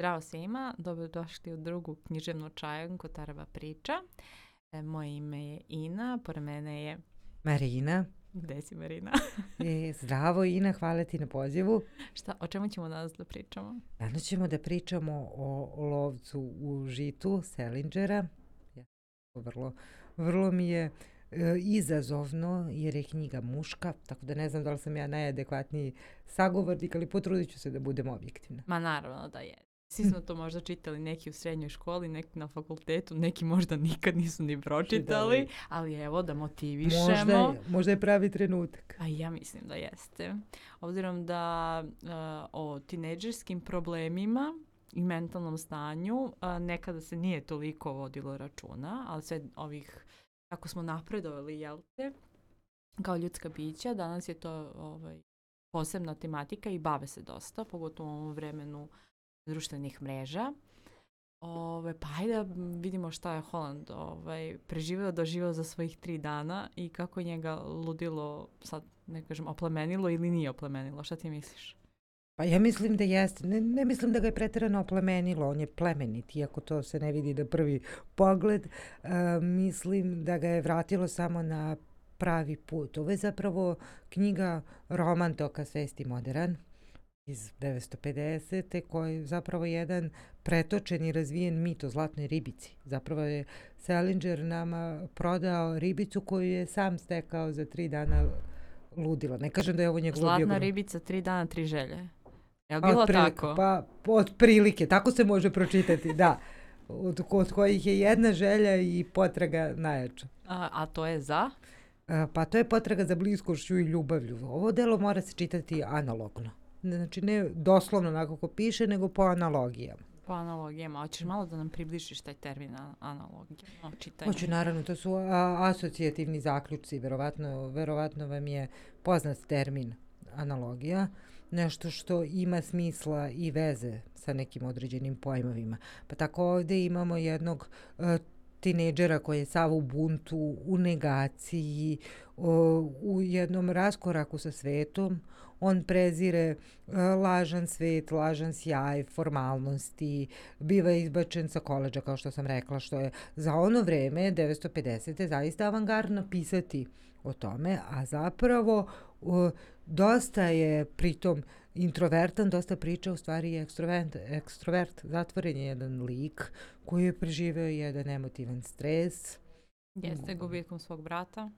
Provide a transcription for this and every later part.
Zdravo svima, dobrodošli u drugu književnu čajanku Tarava priča. E, moje ime je Ina, pored mene je... Marina. Gde si Marina? e, zdravo Ina, hvala ti na pozivu. Šta, o čemu ćemo danas da pričamo? Danas ćemo da pričamo o lovcu u žitu Selingera. Vrlo, vrlo mi je e, izazovno jer je knjiga muška, tako da ne znam da li sam ja najadekvatniji sagovornik, ali potrudit ću se da budem objektivna. Ma naravno da je. Svi smo to možda čitali, neki u srednjoj školi, neki na fakultetu, neki možda nikad nisu ni pročitali, ali evo da motivišemo. Možda je, možda je pravi trenutak. A ja mislim da jeste. Obzirom da uh, o tineđerskim problemima i mentalnom stanju uh, nekada se nije toliko vodilo računa, ali sve ovih, kako smo napredovali, jel te, kao ljudska bića, danas je to ovaj, posebna tematika i bave se dosta, pogotovo u ovom vremenu društvenih mreža. Ove, pa ajde da vidimo šta je Holland ovaj, preživeo, doživeo za svojih tri dana i kako je njega ludilo, sad ne kažem, oplemenilo ili nije oplemenilo. Šta ti misliš? Pa ja mislim da jeste. Ne, ne mislim da ga je preterano oplemenilo. On je plemenit, iako to se ne vidi na prvi pogled. E, mislim da ga je vratilo samo na pravi put. Ovo je zapravo knjiga roman toka svesti modern iz 950. koji je zapravo jedan pretočen i razvijen mit o zlatnoj ribici. Zapravo je Salinger nama prodao ribicu koju je sam stekao za tri dana ludila. Ne kažem da je ovo njegov Zlatna biograf. ribica, tri dana, tri želje. Je li bilo prilike, tako? Pa, od prilike, tako se može pročitati, da. Od, od kojih je jedna želja i potraga najjača. A, a to je za? A, pa to je potraga za bliskošću i ljubavlju. Ovo delo mora se čitati analogno. Znači ne doslovno onako kako piše, nego po analogijama. Po analogijama. Hoćeš malo da nam približiš taj termin analogije? No, čitanje. Hoću, naravno, to su a, asocijativni zaključci. Verovatno, verovatno vam je poznat termin analogija. Nešto što ima smisla i veze sa nekim određenim pojmovima. Pa tako ovde imamo jednog uh, tineđera koji je sav u buntu, u negaciji, u jednom raskoraku sa svetom. On prezire uh, lažan svet, lažan sjaj, formalnosti, biva izbačen sa koleđa, kao što sam rekla, što je za ono vreme, 950. zaista avangardno pisati o tome, a zapravo dosta je pritom introvertan, dosta priča u stvari je ekstrovert, ekstrovert, zatvoren je jedan lik koji je preživeo jedan emotivan stres. Jeste gubitkom svog brata.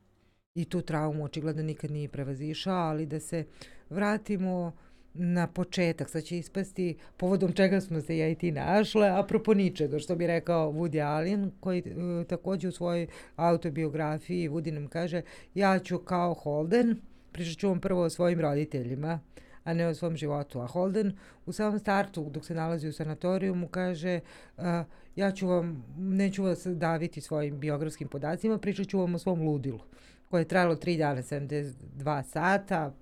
I tu traumu očigledno nikad nije prevazišao, ali da se vratimo na početak, sad će ispasti povodom čega smo se ja i ti našle, apropo ničega, što bi rekao Woody Allen, koji uh, takođe u svojoj autobiografiji Woody nam kaže, ja ću kao Holden, pričat ću vam prvo o svojim roditeljima, a ne o svom životu. A Holden u samom startu, dok se nalazi u sanatoriju, mu kaže uh, ja ću vam, neću vas daviti svojim biografskim podacima, pričat ću vam o svom ludilu, koje je trajalo 3 dana, 72 sata,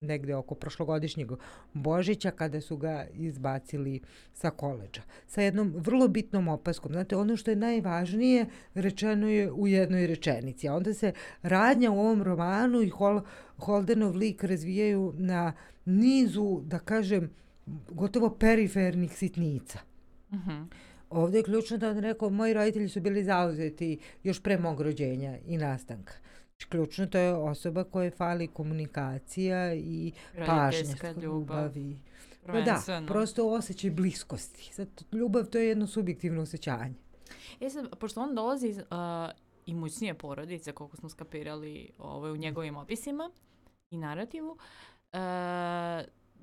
negde oko prošlogodišnjeg Božića kada su ga izbacili sa koleđa. Sa jednom vrlo bitnom opaskom. Znate, ono što je najvažnije rečeno je u jednoj rečenici. A onda se radnja u ovom romanu i Hol, Holdenov lik razvijaju na nizu, da kažem, gotovo perifernih sitnica. Uh -huh. Ovde je ključno da on rekao, moji roditelji su bili zauzeti još pre mog rođenja i nastanka. Ključno to je osoba koje fali komunikacija i pažnja, ljubav i Pa da, prosto osjećaj bliskosti. Sad, ljubav to je jedno subjektivno osjećanje. E sad, pošto on dolazi iz uh, imućnije porodice, koliko smo skapirali ovaj, u njegovim opisima i narativu, uh,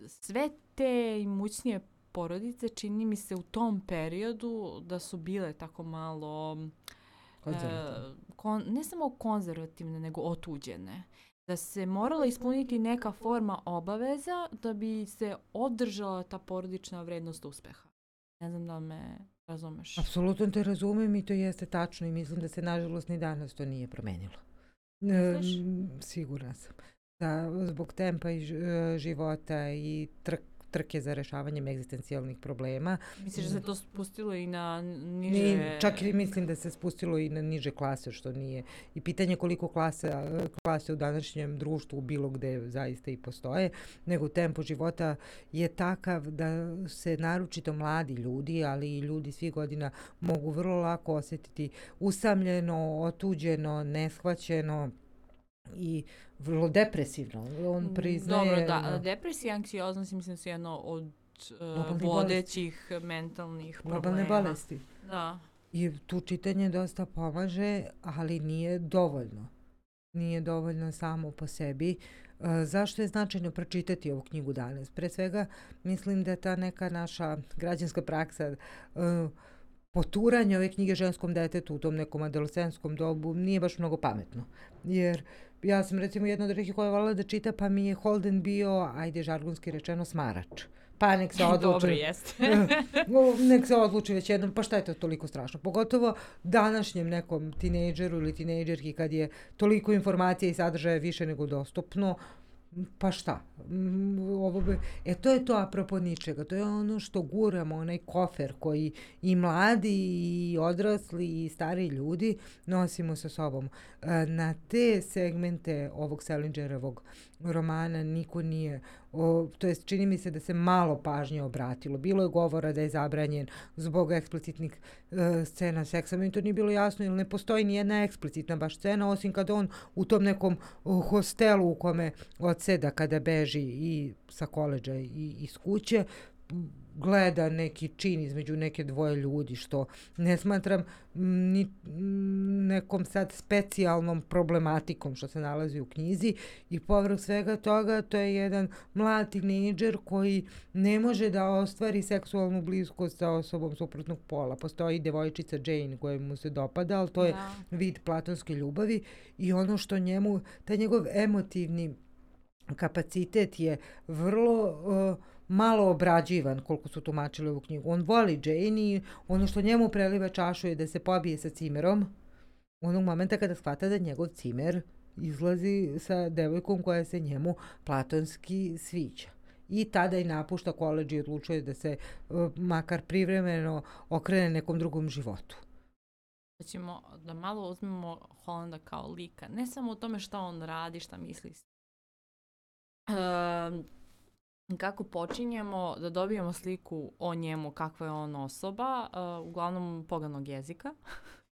sve te imućnije porodice čini mi se u tom periodu da su bile tako malo Konzervativne. Uh, kon, ne samo konzervativne, nego otuđene. Da se morala ispuniti neka forma obaveza da bi se održala ta porodična vrednost uspeha. Ne znam da me razumeš. Apsolutno te razumem i to jeste tačno i mislim da se nažalost ni danas to nije promenilo. E, sigurna sam. Da, zbog tempa i života i trk, trke za rešavanjem egzistencijalnih problema. Misliš da se to spustilo i na niže... Ni, čak i mislim da se spustilo i na niže klase, što nije. I pitanje koliko klasa, klase u današnjem društvu bilo gde zaista i postoje, nego tempo života je takav da se naročito mladi ljudi, ali i ljudi svih godina mogu vrlo lako osetiti usamljeno, otuđeno, neshvaćeno, i vrlo depresivno. On mm, priznaje... Dobro, da. Depresija i anksioznost mislim su jedno od uh, vodećih bolesti. mentalnih problema. Globalne bolesti. Da. I tu čitanje dosta pomaže, ali nije dovoljno. Nije dovoljno samo po sebi. Uh, zašto je značajno pročitati ovu knjigu danas? Pre svega, mislim da ta neka naša građanska praksa uh, poturanje ove knjige ženskom detetu u tom nekom adolescenskom dobu nije baš mnogo pametno. Jer ja sam recimo jedna od rekih koja je volila da čita, pa mi je Holden bio, ajde žargonski rečeno, smarač. Pa nek se odluči. Dobro, jeste. nek se odluči već jednom, pa šta je to toliko strašno? Pogotovo današnjem nekom tinejdžeru ili tinejdžerki kad je toliko informacija i sadržaja više nego dostupno, pa šta? Mm, ovo bi, e to je to apropo ničega, to je ono što guramo, onaj kofer koji i mladi i odrasli i stari ljudi nosimo sa sobom. E, na te segmente ovog Selingerovog romana niko nije, o, to jest čini mi se da se malo pažnje obratilo. Bilo je govora da je zabranjen zbog eksplicitnih e, scena seksa. Meni to nije bilo jasno, jer ne postoji ni jedna eksplicitna baš scena, osim kada on u tom nekom hostelu u kome odseda kada beži i sa koleđa i iz kuće, gleda neki čin između neke dvoje ljudi, što ne smatram ni nekom sad specijalnom problematikom što se nalazi u knjizi i povrh svega toga to je jedan mlad tinejdžer koji ne može da ostvari seksualnu bliskost sa osobom suprotnog pola. Postoji devojčica Jane koja mu se dopada, ali to je da. vid platonske ljubavi i ono što njemu, taj njegov emotivni kapacitet je vrlo uh, malo obrađivan koliko su tumačili ovu knjigu. On voli Jane i ono što njemu preliva čašu je da se pobije sa cimerom onog momenta kada shvata da njegov cimer izlazi sa devojkom koja se njemu platonski sviđa. I tada i napušta koleđ i odlučuje da se uh, makar privremeno okrene nekom drugom životu. Hoćemo da malo uzmemo Holanda kao lika. Ne samo o tome šta on radi, šta misli. Uh, kako počinjemo da dobijemo sliku o njemu, kakva je on osoba, uh, uglavnom poganog jezika,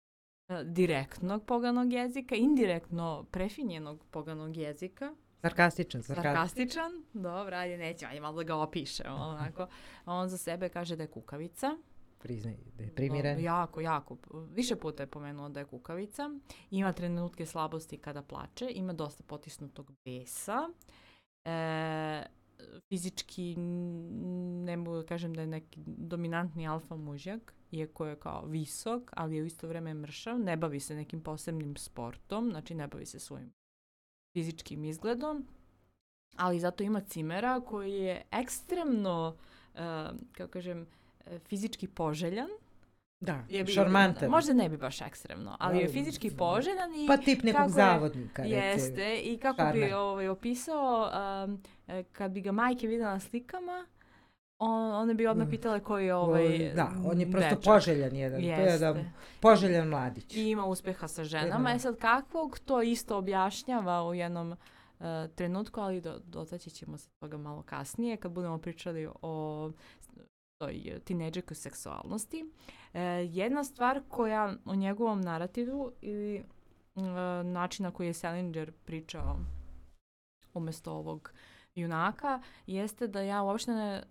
direktnog poganog jezika, indirektno prefinjenog poganog jezika, Sarkastičan, sarkastičan. Sarkastičan, dobro, ajde nećemo, ajde malo da ga opišemo, onako. On za sebe kaže da je kukavica. Priznaj da je primiren. Jako, jako. Više puta je pomenuo da je kukavica. Ima trenutke slabosti kada plače, ima dosta potisnutog besa. E, fizički ne mogu da kažem da je neki dominantni alfa mužjak, iako je kao visok, ali je u isto vreme mršav, ne bavi se nekim posebnim sportom, znači ne bavi se svojim fizičkim izgledom, ali zato ima cimera koji je ekstremno, uh, kako kažem, fizički poželjan, Da, šarmantan. Možda ne bi baš ekstremno, ali je fizički poželjan i... Pa tip nekog zavodnika. Je, jeste, i kako Šarme. bi ovaj, opisao, um, kad bi ga majke videla na slikama, on, one bi odmah mm. pitale koji je ovaj Da, on je prosto dečak. poželjan jedan. Jeste. jedan poželjan mladić. I ima uspeha sa ženama. E sad kakvog to isto objašnjava u jednom uh, trenutku, ali do, dotaći ćemo se toga malo kasnije kad budemo pričali o toj tineđerkoj seksualnosti. E, jedna stvar koja u njegovom narativu ili e, način na koji je Salinger pričao umesto ovog junaka jeste da ja uopšte ne e,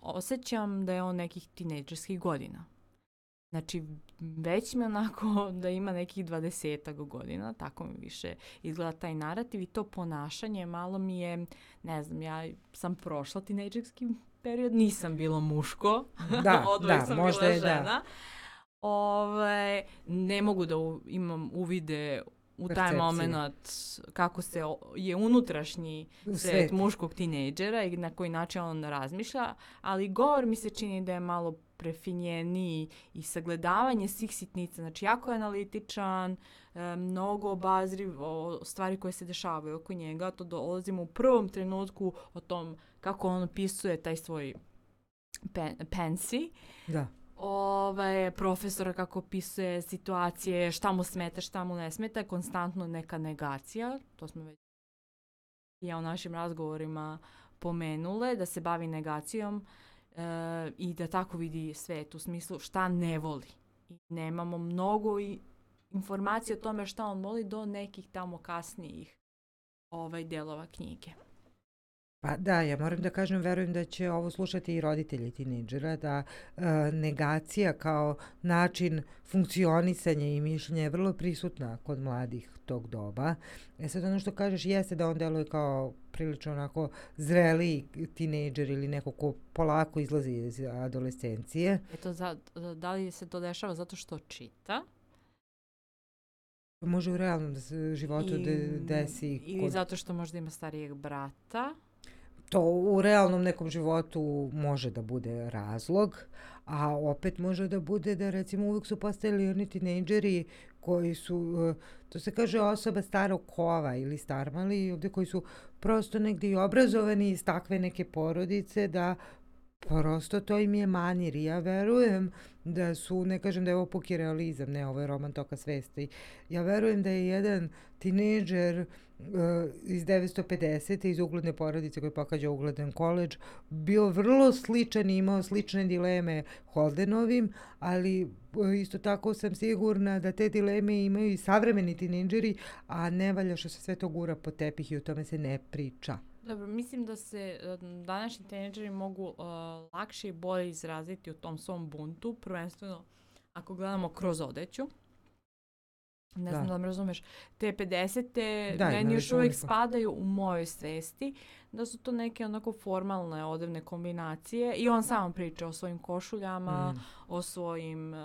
osjećam da je on nekih tineđerskih godina. Znači, već mi onako da ima nekih dvadesetak godina, tako mi više izgleda taj narativ i to ponašanje malo mi je, ne znam, ja sam prošla tinejdžerski period, nisam bilo muško, da, da, sam možda bila je, žena. Da. Ove, ne mogu da u, imam uvide u taj moment kako se o- je unutrašnji svet Svet. muškog tinejdžera i na koji način on razmišlja, ali govor mi se čini da je malo prefinjeniji i sagledavanje svih sitnica. Znači, jako je analitičan, e, mnogo obazriv o stvari koje se dešavaju oko njega. To dolazimo u prvom trenutku o tom kako on opisuje taj svoj pen, pensi. Da. Ovaj, profesora kako opisuje situacije, šta mu smeta, šta mu ne smeta, konstantno neka negacija, to smo već ja u našim razgovorima pomenule, da se bavi negacijom e, i da tako vidi svet u smislu šta ne voli. I nemamo mnogo i informacije o tome šta on voli do nekih tamo kasnijih ovaj delova knjige. Pa da, ja moram da kažem, verujem da će ovo slušati i roditelji tinejdžera, da e, negacija kao način funkcionisanja i mišljenja je vrlo prisutna kod mladih tog doba. E sad ono što kažeš jeste da on deluje kao prilično onako zreli tinejdžer ili neko ko polako izlazi iz adolescencije. Eto, za, da li se to dešava zato što čita? Može u realnom da životu de, desi. Ili kod- zato što možda ima starijeg brata. To u realnom nekom životu može da bude razlog, a opet može da bude da recimo uvijek su postojali oni tinejdžeri koji su, eh, to se kaže osoba starog kova ili starmali, ovde koji su prosto negdje i obrazovani iz takve neke porodice da prosto to im je manir. I ja verujem da su, ne kažem da je ovo puki realizam, ne, ovo je roman toka svesti, ja verujem da je jedan tinejdžer iz 950. iz ugledne porodice koji pokađa ugledan koleđ bio vrlo sličan i imao slične dileme Holdenovim, ali uh, isto tako sam sigurna da te dileme imaju i savremeni tinejdžeri, a ne valja što se sve to gura po tepih i o tome se ne priča. Dobro, mislim da se e, današnji tinejdžeri mogu uh, lakše i bolje izraziti u tom svom buntu, prvenstveno ako gledamo kroz odeću. Ne znam Da. da me razumeš. Te 50-te Da, meni još uvijek uniform. spadaju u mojoj svesti da su to neke onako formalne odevne kombinacije i on sam priča o svojim košuljama, Mm. o svojim uh,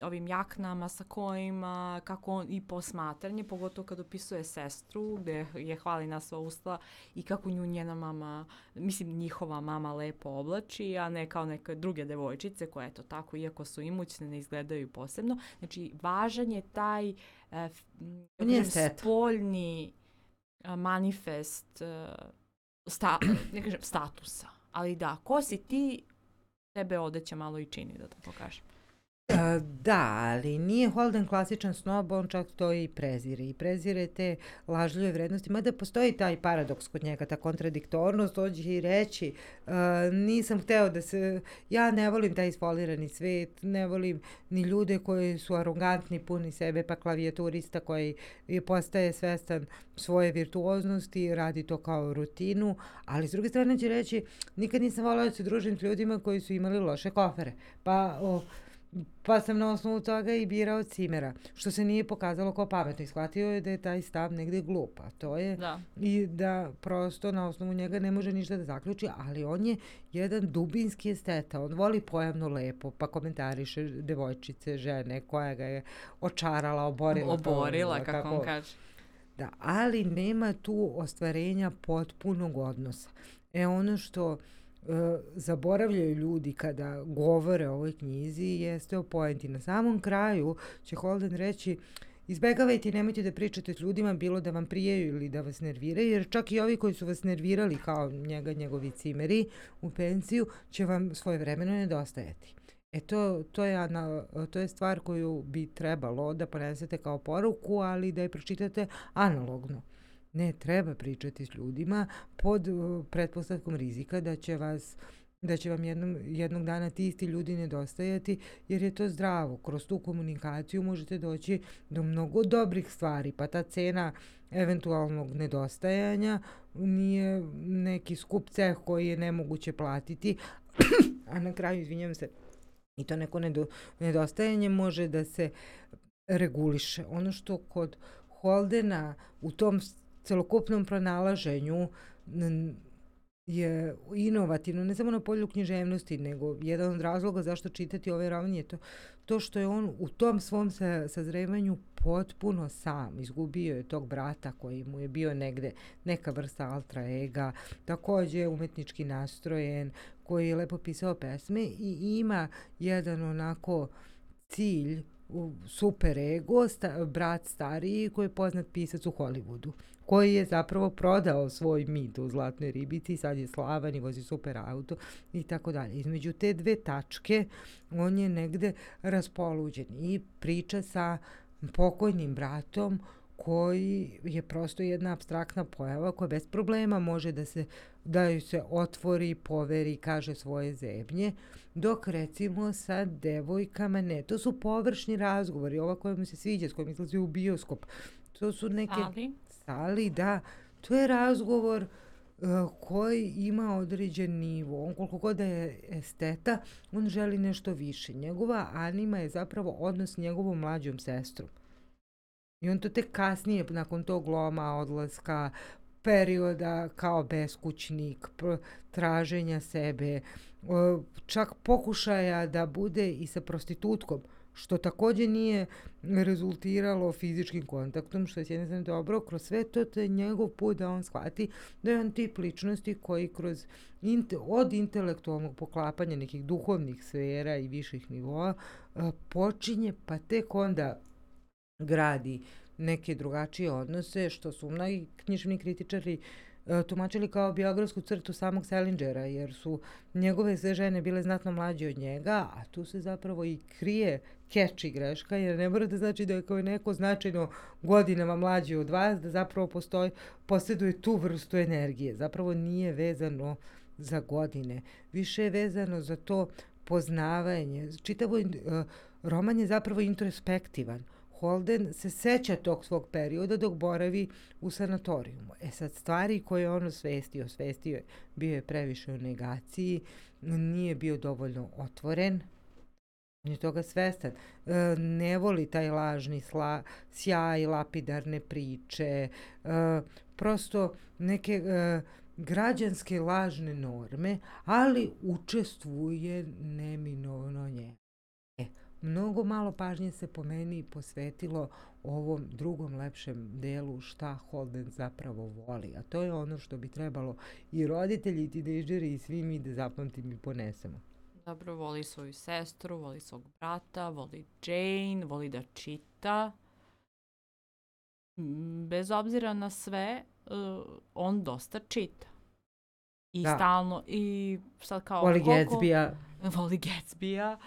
ovim jaknama sa kojima, kako on i posmatranje, pogotovo kad opisuje sestru, gde je hvali na sva usta i kako nju njena mama, mislim njihova mama lepo oblači, a ne kao neke druge devojčice koje eto tako, iako su imućne, ne izgledaju posebno. Znači, važan je taj esteta. spoljni a, manifest uh, sta, ne kažem statusa. Ali da, ko si ti, tebe odeća malo i čini, da tako kažem. E, Da, ali nije Holden klasičan snob, on čak to i prezire. I prezire te lažljive vrednosti, mada postoji taj paradoks kod njega, ta kontradiktornost, on će i reći, e, nisam hteo da se, ja ne volim taj isfolirani svet, ne volim ni ljude koji su arogantni, puni sebe, pa klavijaturista koji je postaje svestan svoje virtuoznosti, radi to kao rutinu, ali s druge strane će reći, nikad nisam volao da se družim s ljudima koji su imali loše kofere. Pa, o, pa sam na osnovu toga i birao cimera, što se nije pokazalo kao pametno. I shvatio je da je taj stav negde glup, a to je Da. i da prosto na osnovu njega ne može ništa da zaključi, ali on je jedan dubinski esteta, on voli pojavno lepo, pa komentariše devojčice, žene koja ga je očarala, oborila. Oborila, kako on kaže. Da, ali nema tu ostvarenja potpunog odnosa. E ono što zaboravljaju ljudi kada govore o ovoj knjizi jeste o poenti. Na samom kraju će Holden reći Izbegavajte i nemojte da pričate s ljudima bilo da vam prijeju ili da vas nerviraju, jer čak i ovi koji su vas nervirali kao njega, njegovi cimeri u pensiju, će vam svoje vremeno nedostajati. E to, to, je, ana, to je stvar koju bi trebalo da ponesete kao poruku, ali da je pročitate analogno. Ne treba pričati s ljudima pod uh, pretpostavkom rizika da će vas da će vam jednom, jednog dana ti isti ljudi nedostajati, jer je to zdravo. Kroz tu komunikaciju možete doći do mnogo dobrih stvari, pa ta cena eventualnog nedostajanja nije neki skup ceh koji je nemoguće platiti, a na kraju, izvinjam se, i to neko nedo, nedostajanje može da se reguliše. Ono što kod Holdena u tom celokupnom pronalaženju je inovativno, ne samo na polju književnosti, nego jedan od razloga zašto čitati ove romane je to, to što je on u tom svom sa, sazrevanju potpuno sam. Izgubio je tog brata koji mu je bio negde neka vrsta altra ega, takođe je umetnički nastrojen, koji je lepo pisao pesme i ima jedan onako cilj super ego, sta, brat stariji koji je poznat pisac u Hollywoodu koji je zapravo prodao svoj mit u Zlatnoj ribici sad je slavan i vozi super auto i tako dalje. Između te dve tačke on je negde raspoluđen i priča sa pokojnim bratom koji je prosto jedna abstraktna pojava koja bez problema može da se da ju se otvori, poveri, kaže svoje zebnje, dok recimo sa devojkama ne. To su površni razgovori, ova koja mu se sviđa, s kojom izlazi u bioskop. To su neke... Ali? Ali da, to je razgovor uh, koji ima određen nivo. On koliko god da je esteta, on želi nešto više. Njegova anima je zapravo odnos s njegovom mlađom sestrom. I on to tek kasnije, nakon tog loma, odlaska, perioda kao beskućnik, traženja sebe, čak pokušaja da bude i sa prostitutkom, što takođe nije rezultiralo fizičkim kontaktom, što je s jedne strane dobro, kroz sve to to je njegov put da on shvati da je on tip ličnosti koji kroz inte, od intelektualnog poklapanja nekih duhovnih sfera i viših nivoa počinje pa tek onda gradi neke drugačije odnose, što su mnogi književni kritičari e, tumačili kao biografsku crtu samog Selingera, jer su njegove sve žene bile znatno mlađe od njega, a tu se zapravo i krije keč i greška, jer ne mora da znači da je kao neko značajno godinama mlađi od vas, da zapravo postoji, posjeduje tu vrstu energije. Zapravo nije vezano za godine. Više je vezano za to poznavanje. Čitavo uh, roman je zapravo introspektivan. Holden se seća tog svog perioda dok boravi u sanatorijumu. E sad, stvari koje on osvestio, osvestio je, bio je previše u negaciji, nije bio dovoljno otvoren, on je toga svestan. E, ne voli taj lažni sla, sjaj, lapidarne priče, e, prosto neke e, građanske lažne norme, ali učestvuje neminovno nje mnogo malo pažnje se po meni posvetilo ovom drugom lepšem delu šta Holden zapravo voli, a to je ono što bi trebalo i roditelji i tinejdžeri i svi mi da zapamtimo i ponesemo. Dobro, voli svoju sestru, voli svog brata, voli Jane, voli da čita. Bez obzira na sve, uh, on dosta čita. I da. stalno, i sad kao... Voli Gatsby-a. Voli Gatsby-a.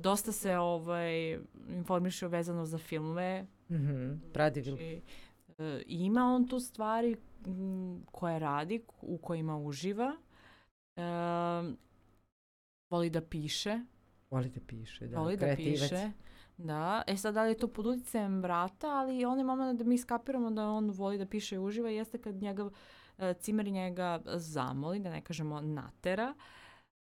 Dosta se ovaj, informiše vezano za filmove. Mm -hmm. Pradi znači, e, ima on tu stvari koje radi, u kojima uživa. E, voli da piše. Voli da piše, da. Voli da piše. Da, e sad da li je to pod uticajem brata, ali onaj moment da mi skapiramo da on voli da piše i uživa jeste kad njega, e, cimer njega zamoli, da ne kažemo natera, uh,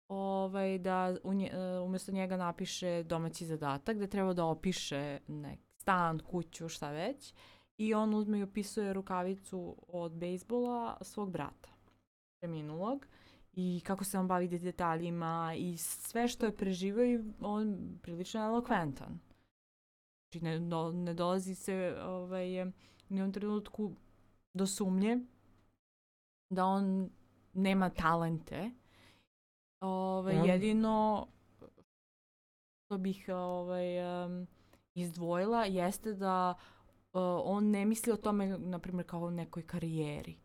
ovaj, da nje, e, umjesto njega napiše domaći zadatak, da treba da opiše nek stan, kuću, šta već. I on uzme i opisuje rukavicu od bejsbola svog brata, preminulog. I kako se on bavi detaljima i sve što je preživao i on prilično elokventan. Znači ne, do, ne dolazi se ovaj, ni u trenutku do sumnje da on nema talente, Ove, mm. Jedino što bih ovaj, um, izdvojila jeste da uh, on ne misli o tome, na primjer, kao o nekoj karijeri.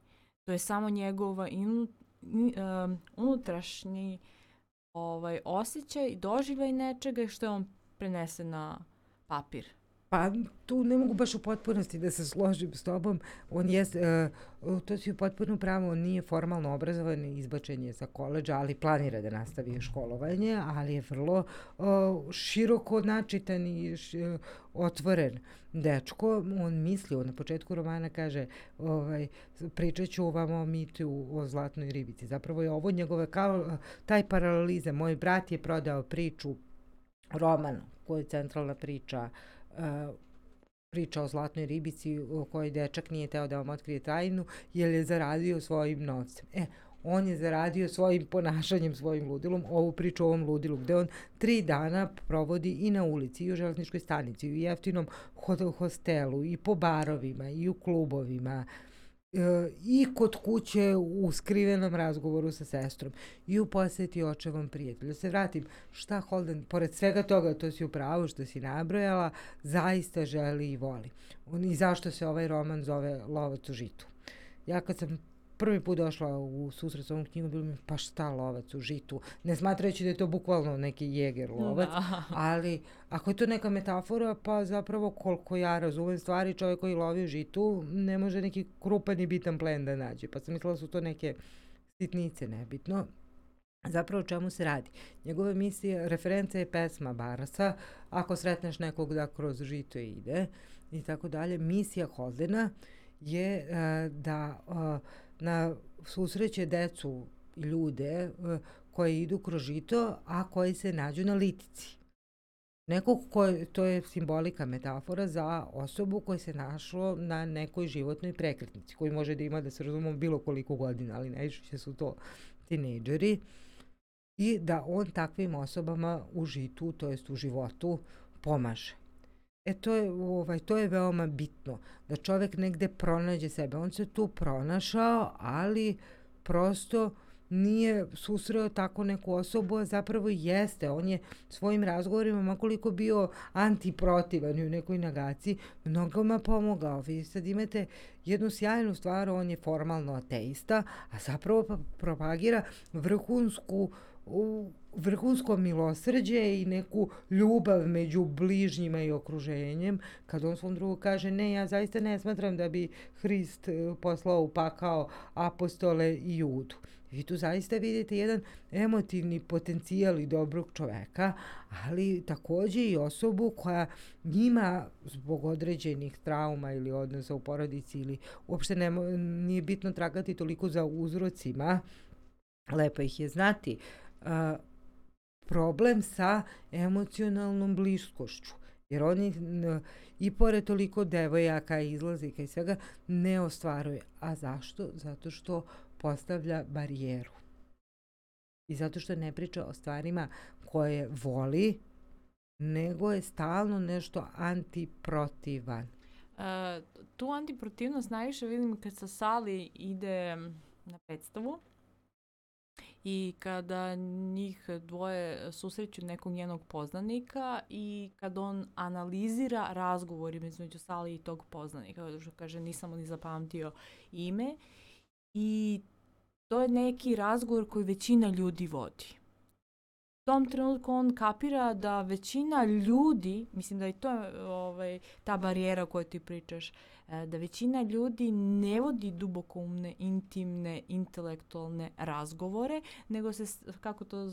To je samo njegova um, unutrašnji ovaj, osjećaj, doživljaj nečega što je on prenese na papir. Pa tu ne mogu baš u potpunosti da se složim s tobom. On je, uh, to si u potpuno pravo, on nije formalno obrazovan, izbačen je sa koleđa, ali planira da nastavi školovanje, ali je vrlo uh, široko načitan i š, uh, otvoren dečko. On misli, on na početku romana kaže, ovaj, pričat ću vam o mitu o zlatnoj ribici. Zapravo je ovo njegove, kao taj paralelizam. Moj brat je prodao priču, roman, koja je centralna priča, uh, priča o zlatnoj ribici u kojoj dečak nije teo da vam otkrije tajnu jer je zaradio svojim novcem. E, on je zaradio svojim ponašanjem, svojim ludilom, ovu priču o ovom ludilu, gde on tri dana provodi i na ulici, i u železničkoj stanici, i u jeftinom hostelu, i po barovima, i u klubovima, e, i kod kuće u skrivenom razgovoru sa sestrom i u poseti očevom prijatelju. Da se vratim, šta Holden, pored svega toga, to si upravo što si nabrojala, zaista želi i voli. I zašto se ovaj roman zove Lovac u žitu. Ja kad sam prvi put došla u susret s ovom knjigom, bilo mi pa šta lovac u žitu, ne smatrajući da je to bukvalno neki jeger lovac, da. ali ako je to neka metafora, pa zapravo koliko ja razumem stvari, čovjek koji lovi u žitu ne može neki krupan i bitan plen da nađe, pa sam mislila da su to neke sitnice, nebitno. Zapravo o čemu se radi? Njegove misije, referenca je pesma Barasa, ako sretneš nekog da kroz žito ide i tako dalje. Misija Holdena je uh, da uh, na susreće decu i ljude e, koji idu kroz žito, a koji se nađu na litici. Nekog ko, to je simbolika, metafora za osobu koja se našlo na nekoj životnoj prekretnici, koji može da ima, da se razumemo, bilo koliko godina, ali najviše su to tinejdžeri, i da on takvim osobama u žitu, to jest u životu, pomaže. E to je, ovaj, to je veoma bitno, da čovek negde pronađe sebe. On se tu pronašao, ali prosto nije susreo tako neku osobu, a zapravo jeste. On je svojim razgovorima, makoliko bio antiprotivan u nekoj negaciji, mnogoma pomogao. Vi sad imate jednu sjajnu stvar, on je formalno ateista, a zapravo propagira vrhunsku vrhunsko milosrđe i neku ljubav među bližnjima i okruženjem, kad on svom drugu kaže ne, ja zaista ne smatram da bi Hrist e, poslao u pakao apostole i judu. Vi tu zaista vidite jedan emotivni potencijal i dobrog čoveka, ali takođe i osobu koja njima zbog određenih trauma ili odnosa u porodici ili uopšte ne, nije bitno tragati toliko za uzrocima, lepo ih je znati, problem sa emocionalnom bliskošću. Jer oni i pored toliko devojaka, izlazika i svega ne ostvaruje. A zašto? Zato što postavlja barijeru. I zato što ne priča o stvarima koje voli, nego je stalno nešto antiprotivan. E, tu antiprotivnost najviše vidim kad sa sali ide na predstavu i kada njih dvoje susreću nekog njenog poznanika i kad on analizira razgovor između Sali i tog poznanika, što kaže nisam ni zapamtio ime. I to je neki razgovor koji većina ljudi vodi. Tom trenutku on kapira da većina ljudi, mislim da je to ovaj, ta barijera o kojoj ti pričaš, da većina ljudi ne vodi dubokoumne, intimne, intelektualne razgovore, nego se, kako to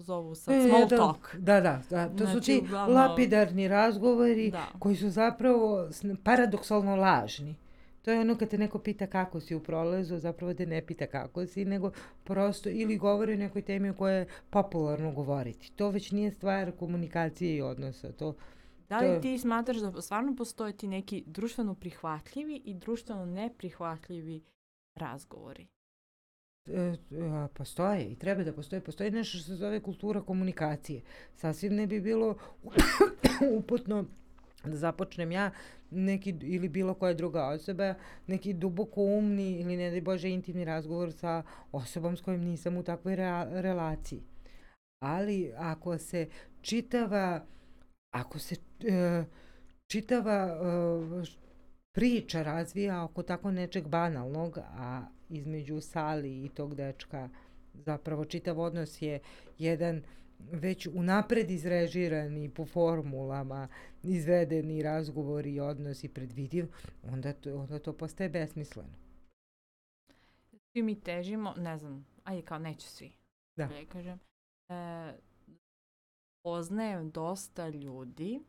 zovu sad, e, small da, talk. Da, da, da. To znači, su ti uglavno, lapidarni razgovori da. koji su zapravo paradoksalno lažni. To je ono kad te neko pita kako si u prolezu, zapravo te ne pita kako si, nego prosto ili govori o nekoj temi o kojoj je popularno govoriti. To već nije stvar komunikacije i odnosa. To, da li ti smatraš da stvarno postoje ti neki društveno prihvatljivi i društveno neprihvatljivi razgovori? E, postoje i treba da postoje. Postoji nešto što se zove kultura komunikacije. Sasvim ne bi bilo uputno da započnem ja neki ili bilo koja druga osoba, neki duboko umni ili ne daj Bože intimni razgovor sa osobom s kojim nisam u takvoj re, relaciji. Ali ako se čitava ako se e, čitava e, priča razvija oko tako nečeg banalnog, a između Sali i tog dečka zapravo čitav odnos je jedan već unapred izrežirani po formulama, izvedeni razgovori i odnosi predvidiv, onda to, onda to postaje besmisleno. Svi mi težimo, ne znam, ajde kao neće svi, da. da kažem, e, poznajem dosta ljudi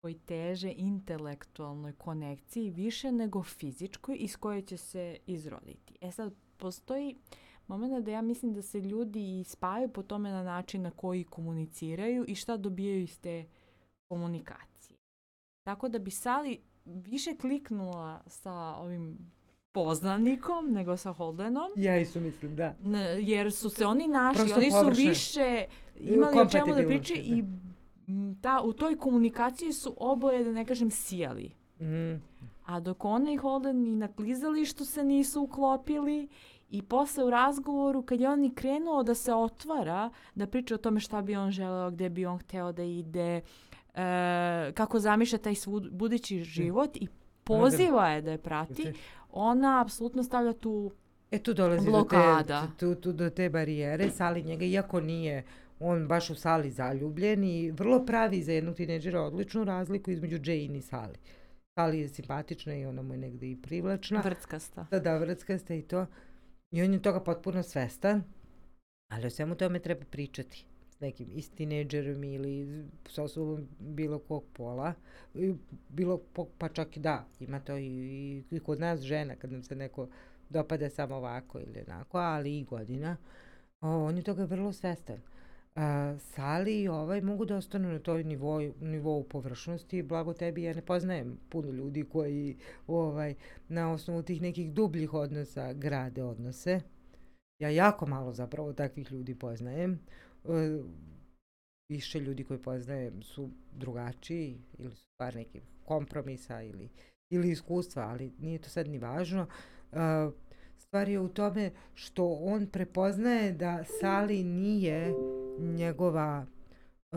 koji teže intelektualnoj konekciji više nego fizičkoj iz koje će se izroditi. E sad, postoji momenta da ja mislim da se ljudi spajaju po tome na način na koji komuniciraju i šta dobijaju iz te komunikacije. Tako da bi Sali više kliknula sa ovim poznanikom nego sa Holdenom. Ja isto mislim, da. Jer su se oni našli, Prosto oni su površne. više imali o čemu da priče i m, ta, u toj komunikaciji su oboje, da ne kažem, sijali. Mm. A dok ona i Holden i na klizalištu se nisu uklopili i posle u razgovoru kad je on i krenuo da se otvara, da priča o tome šta bi on želeo, gde bi on hteo da ide, e, kako zamišlja taj svud, budući život i poziva je da je prati, ona apsolutno stavlja tu E tu dolazi Blokada. do te, tu, tu do te barijere, Sali njega, iako nije on baš u Sali zaljubljen i vrlo pravi za jednog tineđera odličnu razliku između Jane i Sali. Sali je simpatična i ona mu je negde i privlačna. vrckasta. Da, da, vrckasta i to. I on je toga potpuno svestan, ali o svemu tome treba pričati s nekim i s tineđerom ili s osobom bilo kog pola. Bilo, pa čak i da, ima to i, i, i kod nas žena, kad nam se neko dopada samo ovako ili onako, ali i godina. O, on je toga vrlo svestan. A, Sali i ovaj mogu da ostanu na toj nivou, nivou površnosti. Blago tebi, ja ne poznajem puno ljudi koji ovaj, na osnovu tih nekih dubljih odnosa grade odnose. Ja jako malo zapravo takvih ljudi poznajem. E, više ljudi koje poznajem su drugačiji ili su stvar nekih kompromisa ili, ili iskustva, ali nije to sad ni važno. E, stvar je u tome što on prepoznaje da Sali nije njegova e,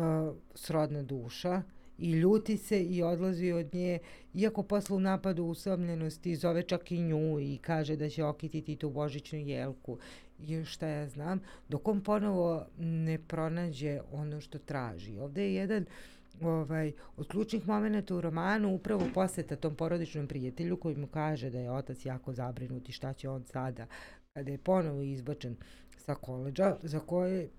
srodna duša i ljuti se i odlazi od nje, iako posle u napadu usamljenosti zove čak i nju i kaže da će okititi tu božićnu jelku i šta ja znam, dok on ponovo ne pronađe ono što traži. Ovde je jedan ovaj, od ključnih momenta u romanu upravo poseta tom porodičnom prijatelju koji mu kaže da je otac jako zabrinut i šta će on sada kada je ponovo izbačen sa koleđa za koje e,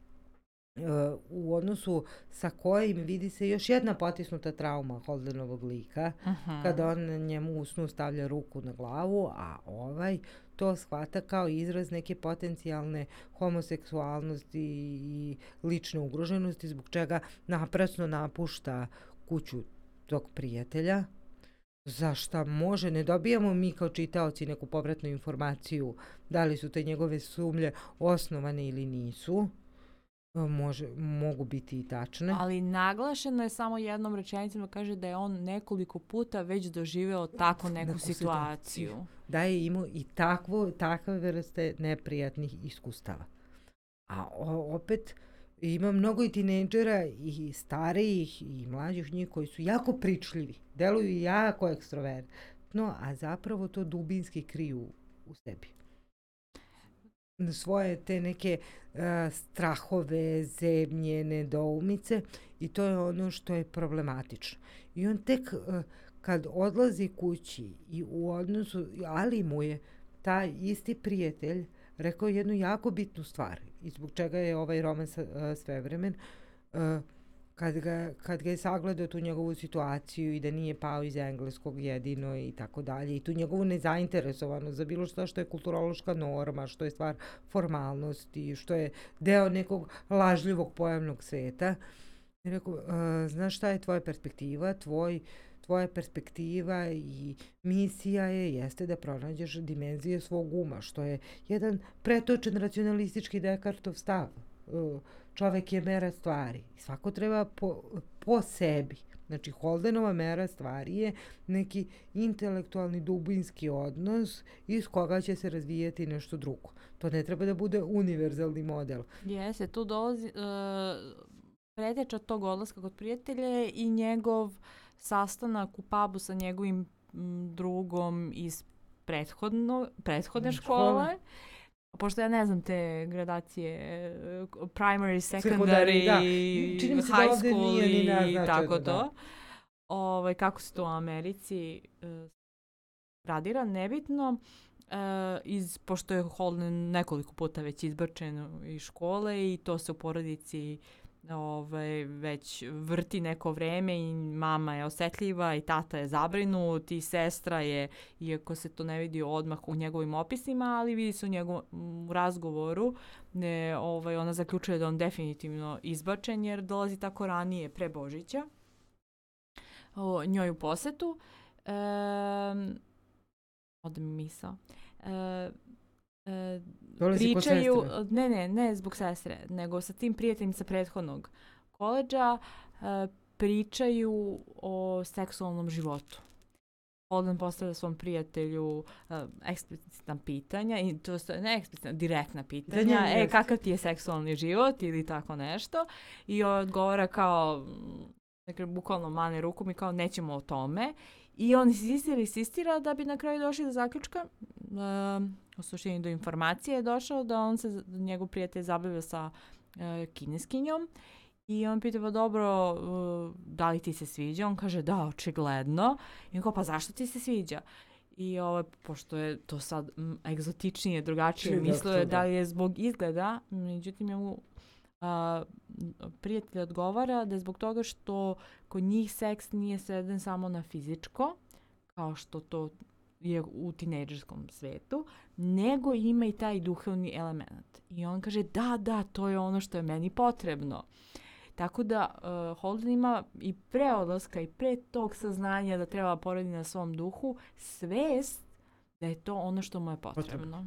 u odnosu sa kojim vidi se još jedna potisnuta trauma Holdenovog lika, Mhm. kada on njemu u snu stavlja ruku na glavu, a ovaj to shvata kao izraz neke potencijalne homoseksualnosti i lične ugroženosti, zbog čega naprasno napušta kuću tog prijatelja, za šta može, ne dobijamo mi kao čitaoci neku povratnu informaciju da li su te njegove sumlje osnovane ili nisu, može, mogu biti i tačne. Ali naglašeno je samo jednom rečenicom da kaže da je on nekoliko puta već doživeo tako neku, Neku situaciju. situaciju. da je imao i takvo, takve vrste neprijatnih iskustava. A o, opet ima mnogo i tinejdžera i starijih i mlađih njih koji su jako pričljivi, deluju jako ekstrovertno, a zapravo to dubinski kriju u sebi. Svoje te neke uh, strahove, zemlje, nedoumice i to je ono što je problematično. I on tek uh, kad odlazi kući i u odnosu, ali mu je taj isti prijatelj rekao jednu jako bitnu stvar i zbog čega je ovaj roman uh, svevremen, uh, kad ga, kad ga je sagledao tu njegovu situaciju i da nije pao iz engleskog jedino i tako dalje i tu njegovu nezainteresovanost za bilo što što je kulturološka norma, što je stvar formalnosti, što je deo nekog lažljivog pojavnog sveta. I rekao, uh, znaš šta je tvoja perspektiva, tvoj tvoja perspektiva i misija je jeste da pronađeš dimenzije svog uma, što je jedan pretočen racionalistički Dekartov stav. Uh, čovek je mera stvari. Svako treba po, po sebi. Znači, Holdenova mera stvari je neki intelektualni dubinski odnos iz koga će se razvijati nešto drugo. To ne treba da bude univerzalni model. Jeste, tu dolazi, uh, preteča tog odlaska kod prijatelja je i njegov sastanak u pubu sa njegovim m, drugom iz prethodno, prethodne škole. škole. Pošto ja ne znam te gradacije, primary, secondary, da. Čini mi se da high ovde school nije ni i tako da. to. Ovaj, kako se to u Americi e, radira, nebitno. E, iz, pošto je Holden nekoliko puta već izbačen iz škole i to se u porodici ovaj, već vrti neko vreme i mama je osetljiva i tata je zabrinut i sestra je, iako se to ne vidi odmah u njegovim opisima, ali vidi se u njegovom razgovoru, ne, ovaj, ona zaključuje da on definitivno izbačen jer dolazi tako ranije pre Božića o, njoj u posetu. E, ode mi misao. e, Dolazi kod pričaju, ne, ne, ne zbog sestre, nego sa tim prijateljem sa prethodnog koleđa e, pričaju o seksualnom životu. Holden postavlja svom prijatelju uh, eksplicitna pitanja i to su ne eksplicitna, direktna pitanja. njega E, jeste. kakav ti je seksualni život ili tako nešto. I odgovara kao, mm, dakle, bukvalno mane rukom i kao nećemo o tome. I on insistira, insistira da bi na kraju došli do zaključka, um, u suštini do informacije je došao da on se, da njegov prijatelj zabavio sa uh, kineskinjom i on pita, pa dobro, uh, da li ti se sviđa? On kaže, da, očigledno. I on kao, pa zašto ti se sviđa? I ovo, pošto je to sad m, egzotičnije, drugačije, mislio je čudo. da li je zbog izgleda, međutim, njemu a, prijatelj odgovara da je zbog toga što kod njih seks nije sveden samo na fizičko, kao što to je u tinejdžerskom svetu, nego ima i taj duhovni element. I on kaže, da, da, to je ono što je meni potrebno. Tako da uh, Holden ima i pre odlaska i pre tog saznanja da treba poradi na svom duhu svest da je to ono što mu je potrebno.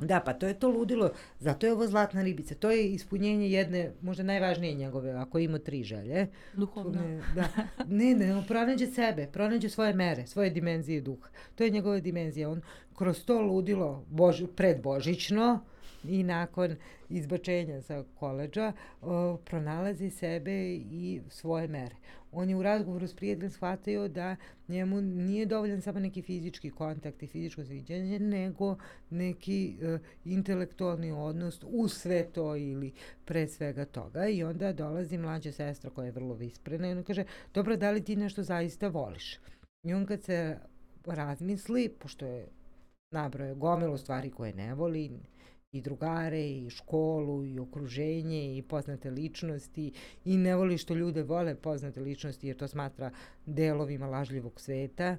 Da, pa to je to ludilo. Zato je ovo zlatna ribica. To je ispunjenje jedne, možda najvažnije njegove, ako ima tri želje. Duhovno. Ne, da. ne, ne, on pronađe sebe, pronađe svoje mere, svoje dimenzije duha. To je njegova dimenzija. On kroz to ludilo bož, predbožično i nakon izbačenja sa koleđa o, pronalazi sebe i svoje mere. On je u razgovoru s prijateljem shvatio da njemu nije dovoljan samo neki fizički kontakt i fizičko sviđanje, nego neki e, intelektualni odnos u sve to ili pre svega toga. I onda dolazi mlađa sestra koja je vrlo visprena i ona kaže, dobro, da li ti nešto zaista voliš? I on kad se razmisli, pošto je nabroje gomilu stvari koje ne voli, i drugare, i školu, i okruženje, i poznate ličnosti, i ne voli što ljude vole poznate ličnosti, jer to smatra delovima lažljivog sveta.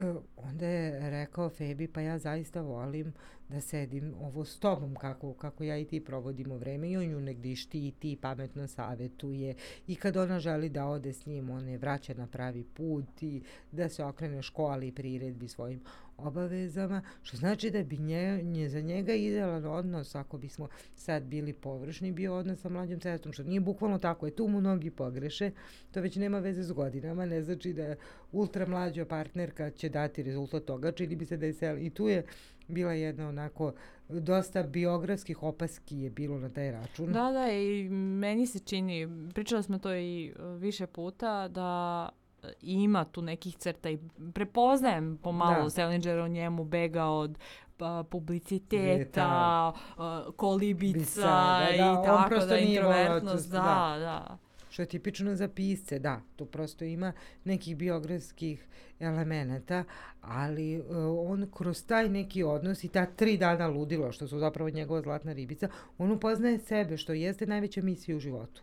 E, Onda je rekao Febi, pa ja zaista volim da sedim ovo s tobom, kako, kako ja i ti provodimo vreme. I on nju negdje i štiti i pametno savetuje. I kad ona želi da ode s njim, on je vraća na pravi put i da se okrene školi i priredbi svojim obavezama, što znači da bi nje, nje za njega idealan odnos, ako bismo sad bili površni, bio odnos sa mlađom sestrom, što nije bukvalno tako, je tu mu mnogi pogreše, to već nema veze s godinama, ne znači da ultra mlađa partnerka će dati rezultat toga, čini bi se da je sel, i tu je bila jedna onako dosta biografskih opaski je bilo na taj račun. Da, da, i meni se čini, pričali smo to i uh, više puta, da uh, ima tu nekih crta i prepoznajem pomalo Da. Salinger o njemu bega od pa, publiciteta, uh, kolibica Bica, da, i da, on tako da, introvertnost, to- da, da. Što je tipično za pisce, da, tu prosto ima nekih biografskih elemenata, ali uh, on kroz taj neki odnos i ta tri dana ludilo, što su zapravo njegova zlatna ribica, on upoznaje sebe, što jeste najveća misija u životu.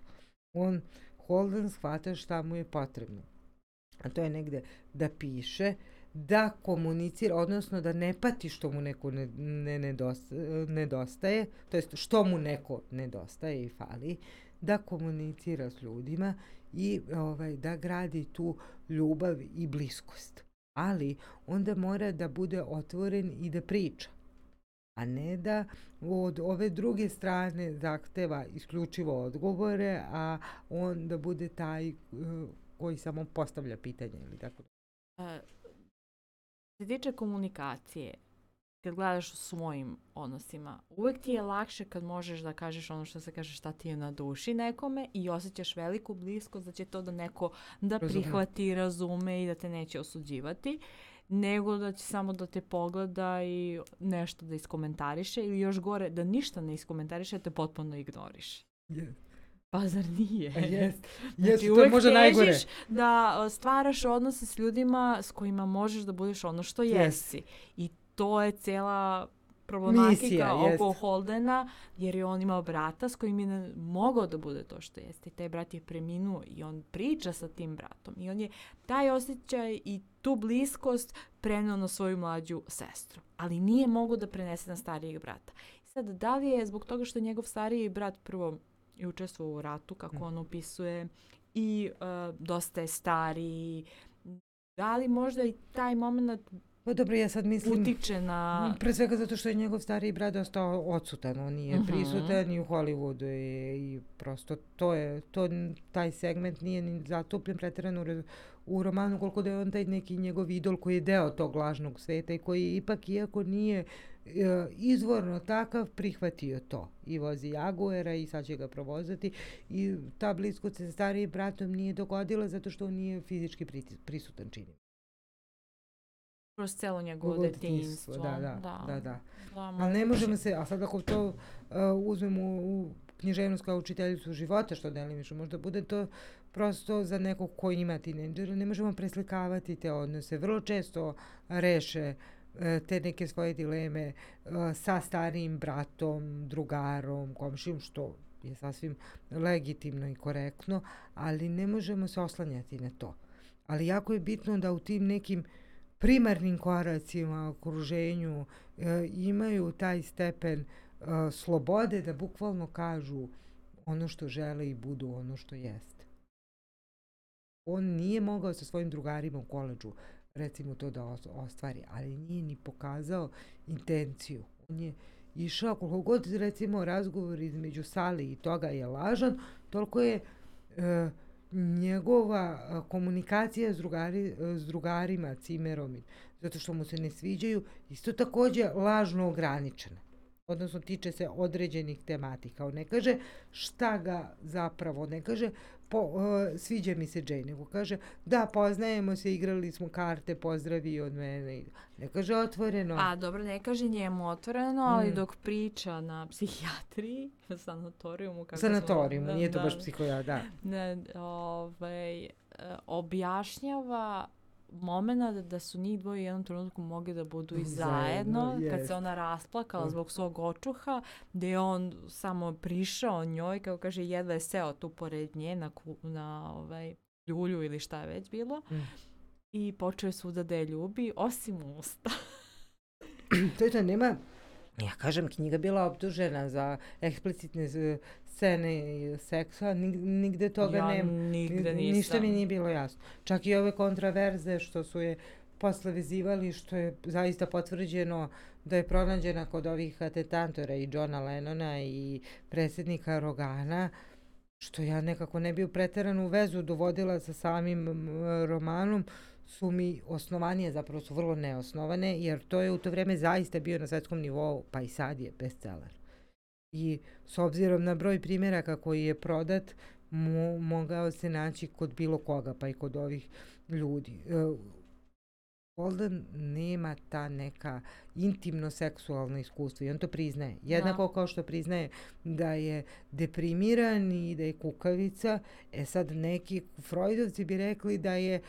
On, Holden, shvata šta mu je potrebno. A to je negde da piše, da komunicira, odnosno da ne pati što mu neko ne, ne nedostaje, nedostaje, to jest što mu neko nedostaje i fali, da komunicira s ljudima i ovaj, da gradi tu ljubav i bliskost. Ali onda mora da bude otvoren i da priča a ne da od ove druge strane zahteva isključivo odgovore, a on da bude taj uh, koji samo postavlja pitanje ili tako. Uh, se tiče komunikacije, kad gledaš u svojim odnosima, uvek ti je lakše kad možeš da kažeš ono što se kaže šta ti je na duši nekome i osjećaš veliku bliskost da će to da neko da Razume. prihvati, razume i da te neće osuđivati, nego da će samo da te pogleda i nešto da iskomentariše ili još gore da ništa ne iskomentariše, da te potpuno ignoriše. Yes. Pa zar nije? Jest, Znači, jest, to je možda najgore. da stvaraš odnose s ljudima s kojima možeš da budeš ono što jesi. I to je cijela problematika Misija, oko jest. Holdena, jer je on imao brata s kojim je ne- mogao da bude to što jeste. I taj brat je preminuo i on priča sa tim bratom. I on je taj osjećaj i tu bliskost preneo na svoju mlađu sestru. Ali nije mogao da prenese na starijeg brata. I sad, da li je zbog toga što je njegov stariji brat prvo i učestvovao u ratu, kako Mm. on opisuje, i uh, dosta je stariji, da li možda i taj moment Pa dobro, ja sad mislim... utiče na... Pre svega zato što je njegov stariji brat ostao odsutan, on nije Mhm. prisutan i u Hollywoodu je i prosto to je, to, taj segment nije ni zatupljen pretjerano u, u romanu koliko da je on taj neki njegov idol koji je deo tog lažnog sveta i koji ipak iako nije e, izvorno takav prihvatio to i vozi Jaguara i sad će ga provozati i ta bliskost sa starijim bratom nije dogodila zato što on nije fizički prisutan čini. Kroz celo njegovo detinjstvo. Da, da, da, da. da Ali ne možemo se, a sad ako to uh, uzmemo u književnost kao učiteljicu života, što delimično možda bude to prosto za nekog ko ima tineđera, ne možemo preslikavati te odnose. Vrlo često reše e, te neke svoje dileme e, sa starijim bratom, drugarom, komšijom, što je sasvim legitimno i korektno, ali ne možemo se oslanjati na to. Ali jako je bitno da u tim nekim primarnim koracima, okruženju, e, imaju taj stepen e, slobode da bukvalno kažu ono što žele i budu ono što jeste. On nije mogao sa svojim drugarima u koleđu recimo to da os- ostvari, ali nije ni pokazao intenciju. On je išao, koliko god recimo razgovor između Sali i toga je lažan, toliko je e, njegova komunikacija s, drugari, s drugarima, cimerom, zato što mu se ne sviđaju, isto takođe lažno ograničena. Odnosno, tiče se određenih tematika. On ne kaže šta ga zapravo, ne kaže po, e, sviđa mi se Jane, nego kaže da, poznajemo se, igrali smo karte, pozdravi od mene. Ne kaže otvoreno. A dobro, ne kaže njemu otvoreno, ali Mm. dok priča na psihijatriji, sanatorijumu, kako Sanatorijum, smo, nije to baš psihoja, da. ne, ovaj, e, objašnjava moment da su njih dvoje u jednom trenutku mogli da budu i Zajedno, zajedno, kad jest. se ona rasplakala zbog svog očuha, gde je on samo prišao njoj, kako kaže, jedva je seo tu pored nje na, ku, na ovaj, ljulju ili šta je već bilo. Mm. I počeo je svuda da je ljubi, osim usta. to je to, nema, ja kažem, knjiga bila optužena za eksplicitne scene i seksa, nig- nigde toga ja nema. nigde Ni- nisam. Ništa mi nije bilo jasno. Čak i ove kontraverze što su je posle vezivali, što je zaista potvrđeno da je pronađena kod ovih atentantora i Johna Lennona i predsjednika Rogana, što ja nekako ne bi u preteranu vezu dovodila sa samim romanom, su mi osnovanije, zapravo su vrlo neosnovane, jer to je u to vreme zaista bio na svetskom nivou, pa i sad je bestseller. I s obzirom na broj primjeraka koji je prodat, mo, mogao se naći kod bilo koga, pa i kod ovih ljudi. E, Holden nema ta neka intimno seksualna iskustva i on to priznaje. Jednako kao što priznaje da je deprimiran i da je kukavica, e sad neki Freudovci bi rekli da je e,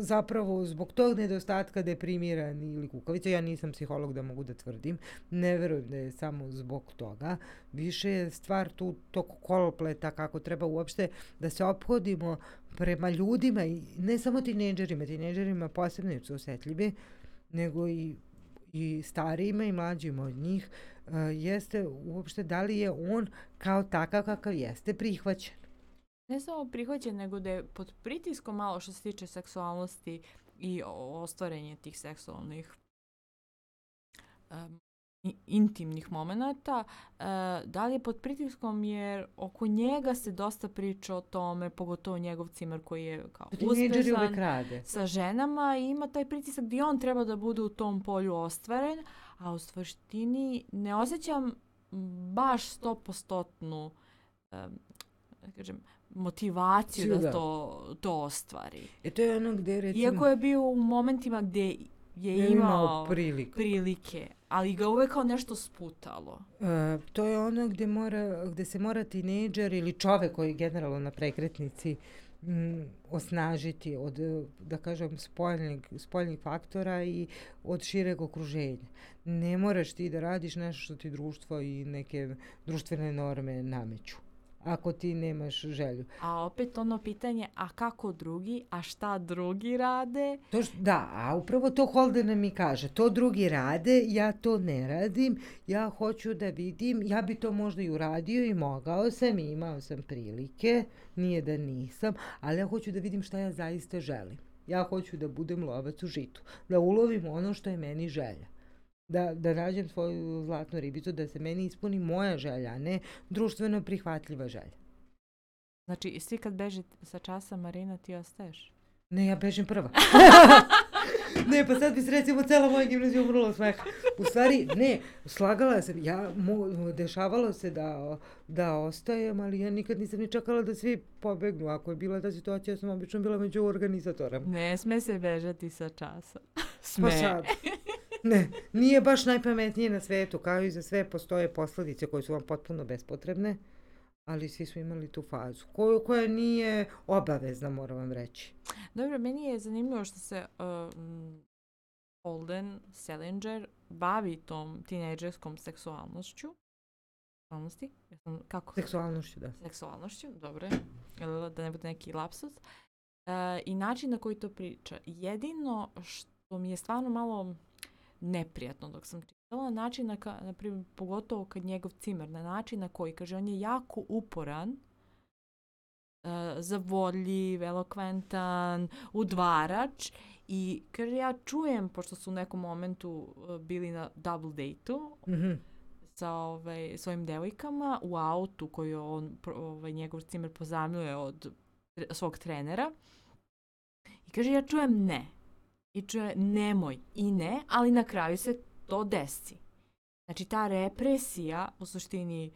zapravo zbog tog nedostatka deprimiran ili kukavica. Ja nisam psiholog da mogu da tvrdim, ne verujem da je samo zbog toga. Više je stvar tu tog kolopleta kako treba uopšte da se ophodimo prema ljudima i ne samo tinejdžerima, tinejdžerima posebno jer su osetljivi, nego i i starijima i mlađima od njih, uh, jeste uopšte da li je on kao takav kakav jeste prihvaćen. Ne samo prihvaćen, nego da je pod pritiskom malo što se tiče seksualnosti i ostvarenje tih seksualnih um, intimnih momenata, e, da li je pod pritiskom jer oko njega se dosta priča o tome, pogotovo njegov cimer koji je kao uvek uspešan sa ženama i ima taj pritisak gdje on treba da bude u tom polju ostvaren, a u suštini ne osjećam baš stopostotnu um, da kažem, motivaciju Ciju, da da. to, to ostvari. E to je ono gde recimo... Iako je bio u momentima gdje je imao priliku. prilike, ali ga uvek kao nešto sputalo. E, to je ono gde, mora, gde se mora tinejdžer ili čovek koji je generalno na prekretnici mm, osnažiti od, da kažem, spoljnih, spoljnih faktora i od šireg okruženja. Ne moraš ti da radiš nešto što ti društvo i neke društvene norme nameću. Ako ti nemaš želju. A opet ono pitanje, a kako drugi, a šta drugi rade? To š, da, a upravo to Holden mi kaže, to drugi rade, ja to ne radim, ja hoću da vidim, ja bi to možda i uradio i mogao sam i imao sam prilike, nije da nisam, ali ja hoću da vidim šta ja zaista želim. Ja hoću da budem lovac u žitu. Da ulovim ono što je meni želja. Da, da nađem svoju zlatnu ribicu, da se meni ispuni moja želja, a ne društveno prihvatljiva želja. Znači, svi kad beže sa časa Marina, ti ostaješ? Ne, ja bežim prva. ne, pa sad bi se recimo cela moja gimnazija umrla od smeha. U stvari, ne, slagala sam, ja, mo, dešavalo se da, da ostajem, ali ja nikad nisam ni čekala da svi pobegnu. Ako je bila ta situacija, ja sam obično bila među organizatorama. Ne sme se bežati sa časa. Sme. Pa sad. Ne, nije baš najpametnije na svetu, kao i za sve postoje posledice koje su vam potpuno bespotrebne ali svi su imali tu fazu, koju, koja nije obavezna, moram vam reći. Dobro, meni je zanimljivo što se uh, Holden Selinger bavi tom tinejdžerskom seksualnošću. Seksualnosti? Kako? Seksualnošću, da. Seksualnošću, dobro. Da ne bude neki lapsus. Uh, I način na koji to priča. Jedino što mi je stvarno malo neprijatno dok sam čitala, način na, ka, na primjer, pogotovo kad njegov cimer, na način na koji, kaže, on je jako uporan, uh, zavodljiv, elokventan, udvarač i kaže, ja čujem, pošto su u nekom momentu uh, bili na double date-u, mm -hmm sa ovaj, svojim devojkama u autu koju on, ovaj, njegov cimer pozamljuje od svog trenera. I kaže, ja čujem ne i čuje nemoj i ne, ali na kraju se to desi. Znači ta represija u suštini...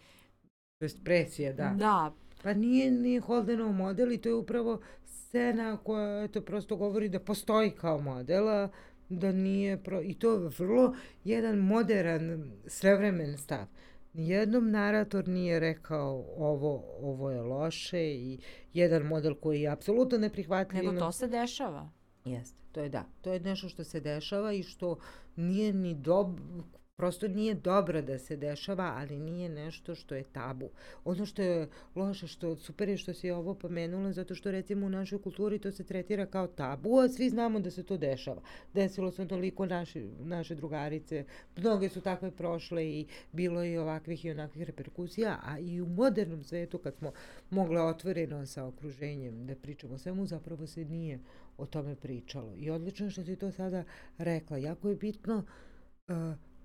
To je presija, da. Da. Pa nije ni Holdenov model i to je upravo scena koja to prosto govori da postoji kao modela, da nije pro... i to je vrlo jedan modern, svevremen stav. Nijednom narator nije rekao ovo, ovo je loše i jedan model koji je apsolutno neprihvatljiv. Nego to se dešava. Jeste, to je da. To je nešto što se dešava i što nije ni dob prosto nije dobro da se dešava, ali nije nešto što je tabu. Ono što je loše, što super je što si ovo pomenula, zato što recimo u našoj kulturi to se tretira kao tabu, a svi znamo da se to dešava. Desilo se toliko naše, naše drugarice, mnoge su takve prošle i bilo je ovakvih i onakvih reperkusija, a i u modernom svetu kad smo mogle otvoreno sa okruženjem da pričamo svemu, zapravo se nije o tome pričalo. I odlično što si to sada rekla. Jako je bitno uh,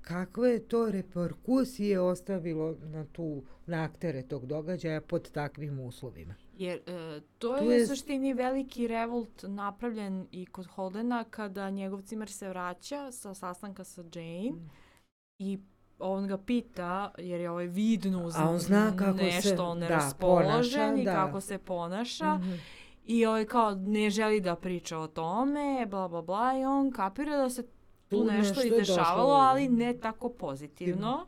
kakve je to reperkusije ostavilo na tu na aktere tog događaja pod takvim uslovima. Jer e, to je, je u suštini veliki revolt napravljen i kod Holdena kada njegov cimer se vraća sa sastanka sa Jane mm. i on ga pita, jer je ovaj vidno A on zna kako nešto se, neraspoložen da, i da. kako se ponaša. Mm -hmm. I ovaj kao ne želi da priča o tome, bla bla bla i on kapira da se tu nešto, nešto izdešavalo, ali ne tako pozitivno.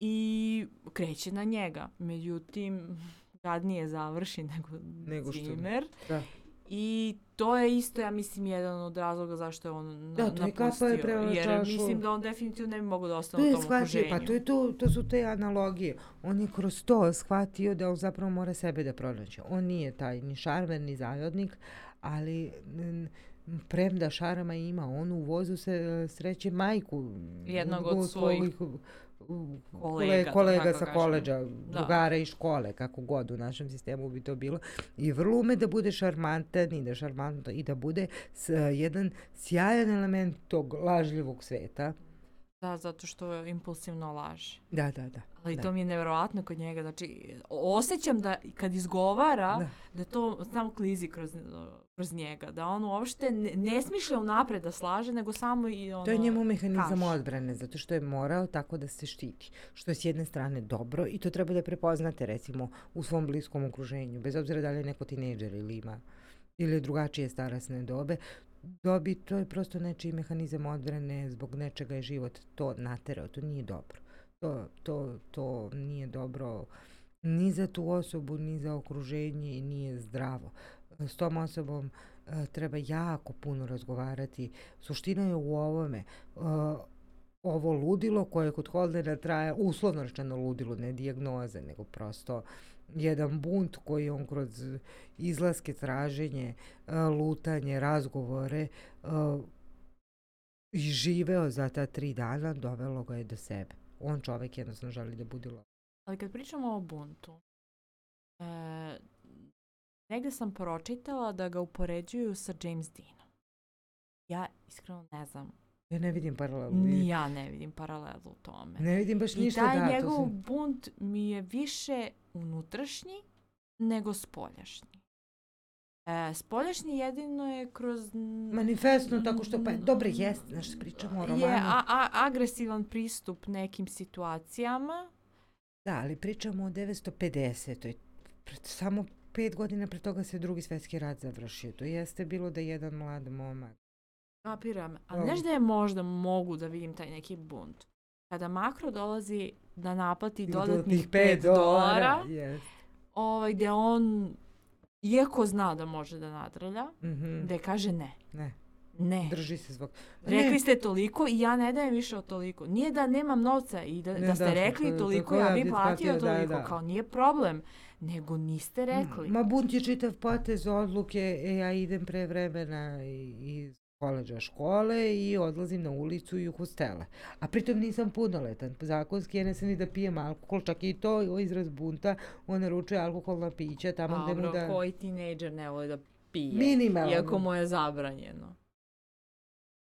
I kreće na njega. Međutim, gadnije završi nego, nego Zimmer. Da. I to je isto, ja mislim, jedan od razloga zašto je on na, da, to napustio. Je kapa je jer mislim da on definitivno ne bi mogao da ostane u tom shvatio, okruženju. Pa to, je to, to su te analogije. On je kroz to shvatio da on zapravo mora sebe da pronaće. On nije taj ni šarmer, ni zajodnik, ali premda šarama ima, on u vozu se e, sreće majku jednog od svojih kolega, kolega sa koleđa, da. drugara iz škole, kako god u našem sistemu bi to bilo. I vrlo ume da bude šarmantan i da šarmantno i da bude s, jedan sjajan element tog lažljivog sveta. Da, zato što impulsivno laž. Da, da, da. Ali da. to mi je nevjerovatno kod njega. Znači, osjećam da kad izgovara, da, da to samo klizi kroz kroz njega, da on uopšte ne, ne smišlja unapred da slaže, nego samo i ono... To je njemu mehanizam kaš. odbrane, zato što je morao tako da se štiti, što je s jedne strane dobro i to treba da prepoznate recimo u svom bliskom okruženju, bez obzira da li je neko tinejdžer ili ima ili drugačije starasne dobe, dobi, to je prosto nečiji mehanizam odbrane, zbog nečega je život to naterao, to nije dobro. To, to, to nije dobro ni za tu osobu, ni za okruženje i nije zdravo s tom osobom uh, treba jako puno razgovarati. Suština je u ovome. Uh, ovo ludilo koje kod Holdera traje, uslovno rečeno ludilo, ne dijagnoze, nego prosto jedan bunt koji on kroz izlaske, traženje, uh, lutanje, razgovore uh, i živeo za ta tri dana, dovelo ga je do sebe. On čovek jednostavno želi da bude Ali kad pričamo o buntu, e, negde sam pročitala da ga upoređuju sa James Deanom. Ja iskreno ne znam. Ja ne vidim paralelu. Ni ja ne vidim paralelu u tome. Ne vidim baš I ništa taj da. to njegov sam- bunt mi je više unutrašnji nego spoljašnji. E, spoljašnji jedino je kroz... Manifestno tako što, pa dobro jeste, znaš, pričamo o romanu. je a, a, agresivan pristup nekim situacijama. Da, ali pričamo o 950. Pred, samo pet godina pre toga se drugi svetski rat završio. To jeste bilo da jedan mlad momak. Kapiram. A znaš da je možda mogu da vidim taj neki bunt? Kada makro dolazi da naplati dodatnih 5 dolara, Jest. ovaj, gde on, iako zna da može da nadrlja, Mhm. gde kaže ne. Ne, Ne. drži se zbog... Rekli Ne, ste toliko i ja ne dajem više od toliko. Nije da nemam novca i da, Ne, da ste da, rekli tako- toliko, ja ja bi bi platio da, toliko. da. Kao nije problem, nego niste rekli. Ma bunt je čitav potez odluke, e, ja idem pre vremena i- iz koleđa škole i odlazim na ulicu i u hostele. A pritom nisam punoletan. Zakonski ja ne sam ni da pijem alkohol, čak i to je izraz bunta, on naručuje alkoholna pića tamo gde mu Dobro, da... koji tinejdžer ne voli da pije? Minimalno. Iako mu je zabranjeno.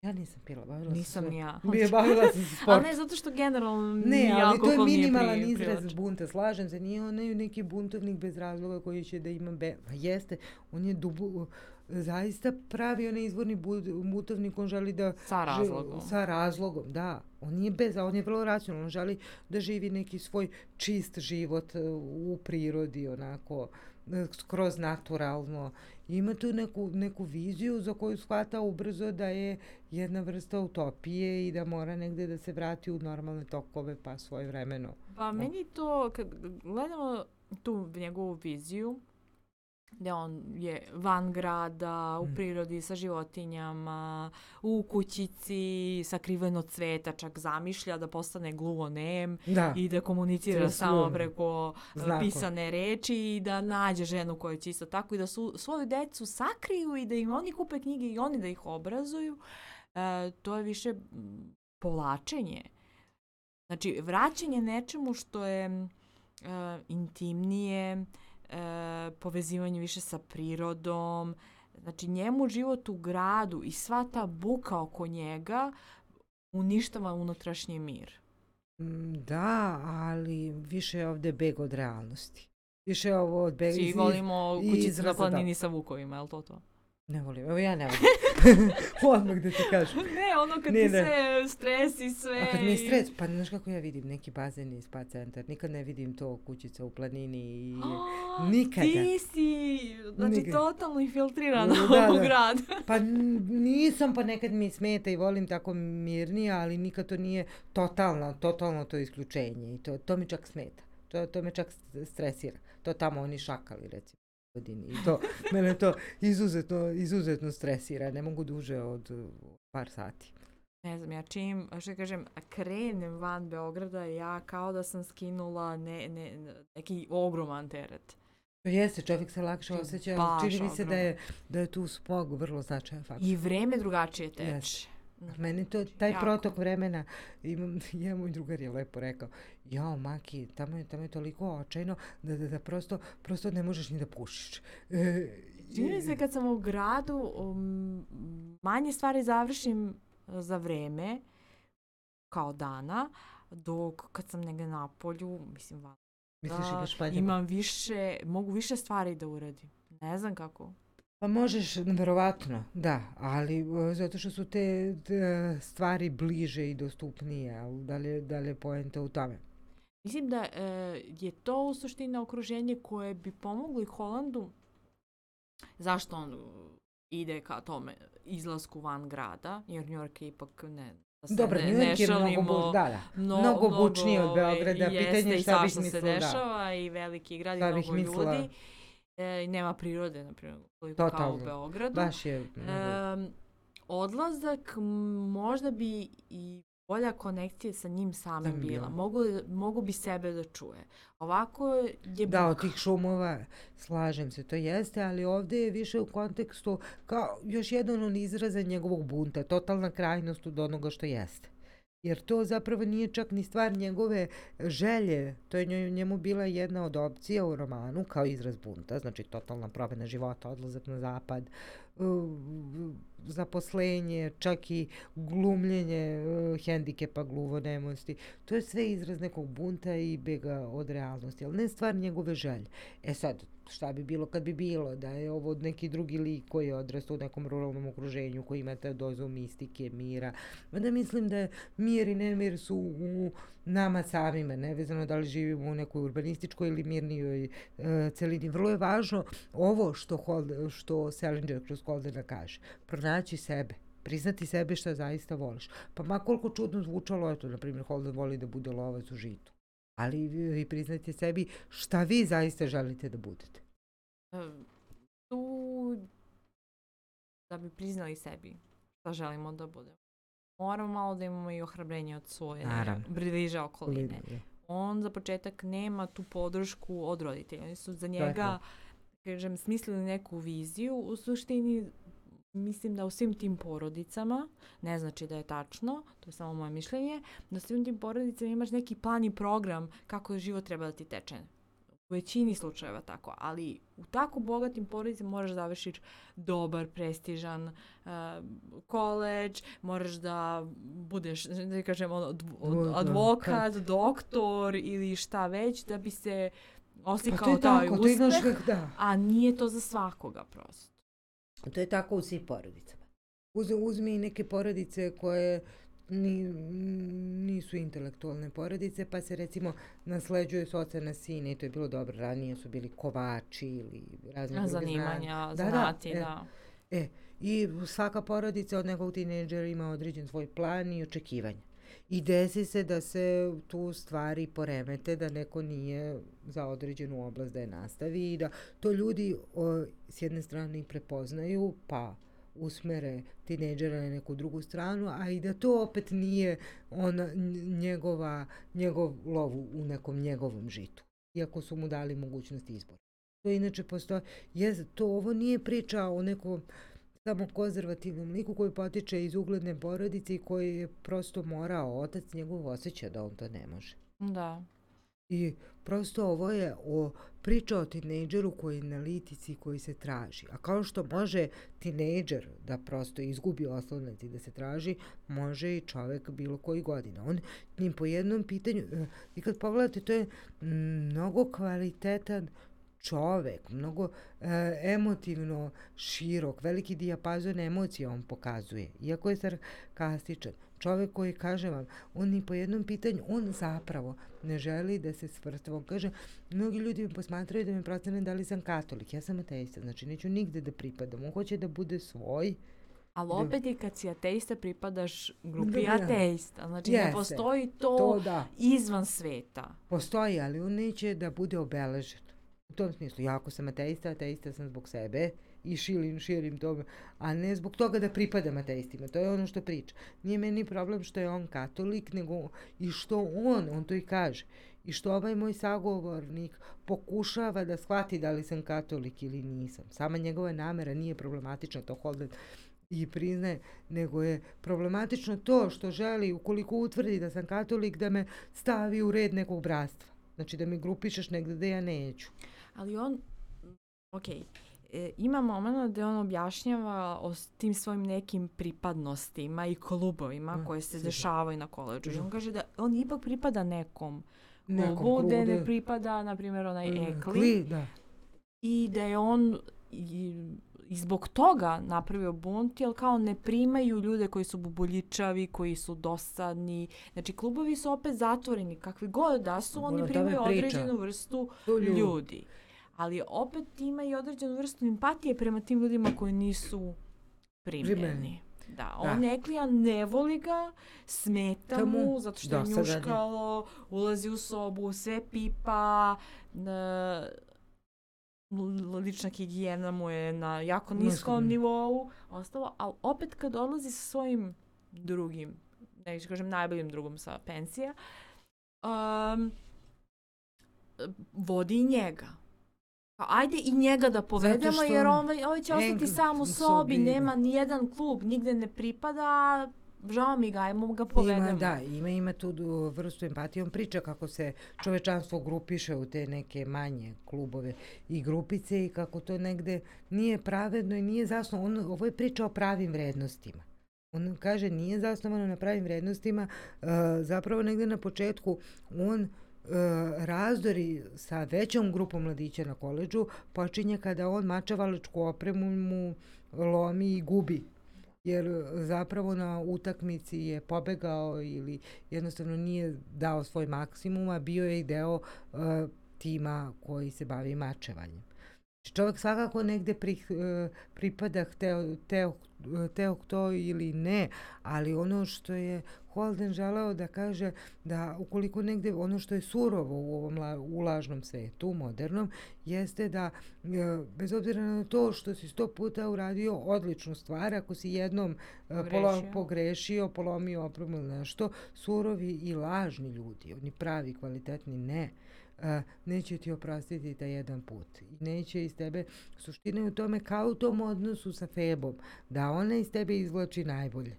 Ja nisam pila, bavila sam Nisam se- ni ja. Bi je bavila sam se Ali sportom. ne, zato što generalno Ne, ali to je minimalan pri- izraz bunta, slažem se, nije onaj neki buntovnik bez razloga koji će da ima be... Pa jeste, on je dubu, zaista pravi onaj izvorni bud- buntovnik, on želi da... Sa ži- razlogom. Sa razlogom, da. On nije bez, on je vrlo racionalan, on želi da živi neki svoj čist život e, u prirodi, onako, e, skroz naturalno. Ima tu neku, neku viziju za koju shvata ubrzo da je jedna vrsta utopije i da mora negde da se vrati u normalne tokove pa svoje vremeno. Pa meni to, kad gledamo tu njegovu viziju, gde on je van grada, u Mm. prirodi, sa životinjama, u kućici, sakriven od sveta, čak zamišlja da postane gluonem Da, i da komunicira samo preko e, Znakova. pisane reči i da nađe ženu koja će isto tako i da su, svoju decu sakriju i da im oni kupe knjige i oni da ih obrazuju. E, to je više povlačenje. Znači, vraćanje nečemu što je e, intimnije, e, povezivanje više sa prirodom. Znači, njemu život u gradu i sva ta buka oko njega uništava unutrašnji mir. Mm, da, ali više je ovde beg od realnosti. Više je ovo od bega Svi volimo kućicu na da. planini sa vukovima, je li to to? Ne volim, evo ja ne volim. Odmah da ti kažem. ne, ono kad Ne, ti ne. sve stres i sve... A kad mi je stres, pa znaš kako ja vidim neki bazen i spa centar, nikad ne vidim to kućica u planini i... Nikada. Ti si, znači, Nikada. totalno infiltrirana Da, u da. grad. Pa nisam, pa nekad mi smeta i volim tako mirnije, ali nikad to nije totalno, totalno to isključenje i to, to mi čak smeta. To, to me čak stresira. To tamo oni šakali, recimo, godini. I to, mene to izuzetno, izuzetno stresira. Ne mogu duže od par sati. Ne znam, ja čim, što kažem, krenem van Beograda, ja kao da sam skinula ne, ne, neki ogroman teret. Jeste, čovjek se lakše osjeća, čini mi se da je, da je tu smog vrlo značajan faktor. I vreme drugačije teče. Jeste. Meni to, taj Jako. protok vremena, imam, je moj drugar je lepo rekao, jao Maki, tamo je, tamo je toliko očajno da, da, da prosto, prosto ne možeš ni da pušiš. E, Čini se kad sam u gradu, um, manje stvari završim za vreme, kao dana, dok kad sam negde na polju, mislim, van, Misliš da, imaš imam više, mogu više stvari da uradim. Ne znam kako. Pa možeš, verovatno, da, ali e, zato što su te, stvari bliže i dostupnije, ali da li, da li je poenta u tome? Mislim da e, je to u suštini okruženje koje bi pomoglo i Holandu. Zašto on ide ka tome izlasku van grada, jer New York je ipak ne, da Dobro, ne, New ne York je mnogo, bu, da, da, mno- mnogo bučniji od Beograda, jeste pitanje je i šta bih svašta se mislila, da. dešava i veliki grad i mnogo mislila. E, nema prirode, na primjer, koliko kao u. Beogradu. baš je. Em, odlazak možda bi i bolja konekcija sa njim samim Samim bila. Mogu, mogu bi sebe da čuje. Ovako je Da, od tih šumova, slažem se, to jeste, ali ovde je više u kontekstu kao još jedan od izraza njegovog bunta, totalna krajnost od onoga što jeste. Jer to zapravo nije čak ni stvar njegove želje. To je njemu bila jedna od opcija u romanu kao izraz bunta, znači totalna promena života, odlazak na zapad, zaposlenje, čak i glumljenje hendikepa, gluvonemosti. To je sve izraz nekog bunta i bega od realnosti, ali ne stvar njegove želje. E sad, šta bi bilo kad bi bilo, da je ovo neki drugi lik koji je odrastao u nekom ruralnom okruženju, koji ima te dozu mistike, mira. Mada mislim da mir i nemir su u nama samima, nevezano da li živimo u nekoj urbanističkoj ili mirnijoj uh, celini. Vrlo je važno ovo što, Hold, što Salinger kroz Holdena kaže, pronaći sebe priznati sebe šta zaista voliš. Pa ma koliko čudno zvučalo, eto, na primjer, Holden voli da bude lovac u žitu ali vi priznajte sebi šta vi zaista želite da budete. Tu da bi priznali sebi šta želimo da budemo. Moramo malo da imamo i ohrabrenje od svoje bliže okoline. On za početak nema tu podršku od roditelja. Oni su za njega, kažem, smislili neku viziju. U suštini mislim da u svim tim porodicama, ne znači da je tačno, to je samo moje mišljenje, da u svim tim porodicama imaš neki plan i program kako život treba da ti teče. U većini slučajeva tako, ali u tako bogatim porodicama moraš da završiš dobar, prestižan uh, koleđ, moraš da budeš, da kažem, od, da, advokat, doktor ili šta već, da bi se oslikao pa taj tako, uspeh, da. a nije to za svakoga prosto. To je tako u svim porodicama. Uz, uzmi neke porodice koje ni, nisu intelektualne porodice, pa se recimo nasleđuje s oca na sine i to je bilo dobro. Ranije su bili kovači ili razne druge zanimanja, zanati, da. da. E, e, I svaka porodica od nekog tineđera ima određen svoj plan i očekivanja. I desi se da se tu stvari poremete, da neko nije za određenu oblast da je nastavi i da to ljudi o, s jedne strane prepoznaju, pa usmere tineđera na neku drugu stranu, a i da to opet nije ona, njegova, njegov lov u nekom njegovom žitu, iako su mu dali mogućnost izbora. To inače postoje, je, to ovo nije priča o nekom samo konzervativnom liku koji potiče iz ugledne porodice i koji je prosto morao, otac njegov osjeća da on to ne može. Da. I prosto ovo je o priča o tinejdžeru koji je na litici koji se traži. A kao što može tinejdžer da prosto izgubi oslovnac i da se traži, može i čovek bilo koji godina. On njim po jednom pitanju, eh, i kad pogledate, to je mnogo kvalitetan čovek, mnogo e, emotivno širok, veliki dijapazon emocija on pokazuje, iako je sarkastičan. Čovek koji, kaže vam, on ni po jednom pitanju, on zapravo ne želi da se svrstva. On kaže, mnogi ljudi me posmatraju da me procene da li sam katolik. Ja sam ateista, znači neću nigde da pripadam. On hoće da bude svoj, Ali da. opet i kad si ateista pripadaš grupi da, da. ateista. Znači Jeste. ne postoji to, to da. izvan sveta. Postoji, ali on neće da bude obeležen. U tom smislu, ja ako sam ateista, ateista sam zbog sebe i širim, širim to, a ne zbog toga da pripadam ateistima. To je ono što priča. Nije meni problem što je on katolik, nego i što on, on to i kaže, i što ovaj moj sagovornik pokušava da shvati da li sam katolik ili nisam. Sama njegova namera nije problematična, to Holden i priznaje, nego je problematično to što želi, ukoliko utvrdi da sam katolik, da me stavi u red nekog bratstva. Znači da mi grupišeš negde da ja neću. Ali on, ok, e, ima moment da on objašnjava o tim svojim nekim pripadnostima i klubovima mm, koje se sigur. dešavaju na koleđu. Mm. On kaže da on ipak pripada nekom klubu, gde ne pripada, na primjer, onaj mm, Ekli. Kli, da. I da je on i, i zbog toga napravio bunt, jer kao ne primaju ljude koji su bubuljičavi, koji su dosadni. Znači, klubovi su opet zatvoreni. Kakvi god da su, oni primaju određenu vrstu ljudi ali opet ima i određenu vrstu empatije prema tim ljudima koji nisu primljeni. Da, on da. Eklija ne voli ga, smeta Tomu, mu, zato što je njuškalo, ulazi u sobu, sve pipa, na, lična higijena mu je na jako niskom nivou, ostalo, ali opet kad odlazi sa svojim drugim, neću kažem najboljim drugom sa pensija, um, vodi njega Pa ajde i njega da povedemo, jer ovaj, ovaj će ostati sam u sobi, sobi, nema ni jedan klub, nigde ne pripada, žao mi ga, ajmo ga povedemo. Ima, da, ima, ima tu vrstu empatije. On priča kako se čovečanstvo grupiše u te neke manje klubove i grupice i kako to negde nije pravedno i nije zasnovano. On, ovo je priča o pravim vrednostima. On kaže nije zasnovano na pravim vrednostima, zapravo negde na početku on razdori sa većom grupom mladića na koleđu počinje kada on mačevaličku opremu mu lomi i gubi jer zapravo na utakmici je pobegao ili jednostavno nije dao svoj maksimum, a bio je i deo uh, tima koji se bavi mačevanjem. Čovjek svakako negde pri, uh, pripada hteo, teo, teo to ili ne, ali ono što je Holden želeo da kaže da ukoliko negde ono što je surovo u ovom la, u lažnom svetu, modernom, jeste da e, bez obzira na to što si sto puta uradio odličnu stvar, ako si jednom pogrešio, polo, pogrešio polomio opremu ili nešto, surovi i lažni ljudi, oni pravi, kvalitetni, ne. Neće ti oprostiti taj jedan put. Neće iz tebe, suština je u tome kao u tom odnosu sa Febom, da ona iz tebe izvlači najbolje.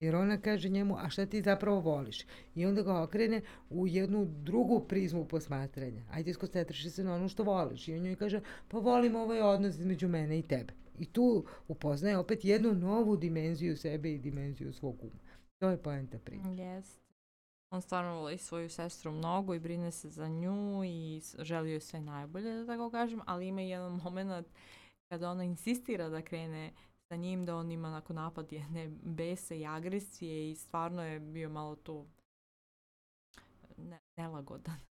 Jer ona kaže njemu, a šta ti zapravo voliš? I onda ga okrene u jednu drugu prizmu posmatranja. Ajde skoncentriši se na ono što voliš. I on njoj kaže, pa volim ovaj odnos između mene i tebe. I tu upoznaje opet jednu novu dimenziju sebe i dimenziju svog uma. To je poenta priče. Yes. On stvarno voli svoju sestru mnogo i brine se za nju i želi joj sve najbolje, da tako kažem, ali ima jedan moment kada ona insistira da krene sa njim da on ima onako napad jedne bese i agresije i stvarno je bio malo tu ne, nelagodan.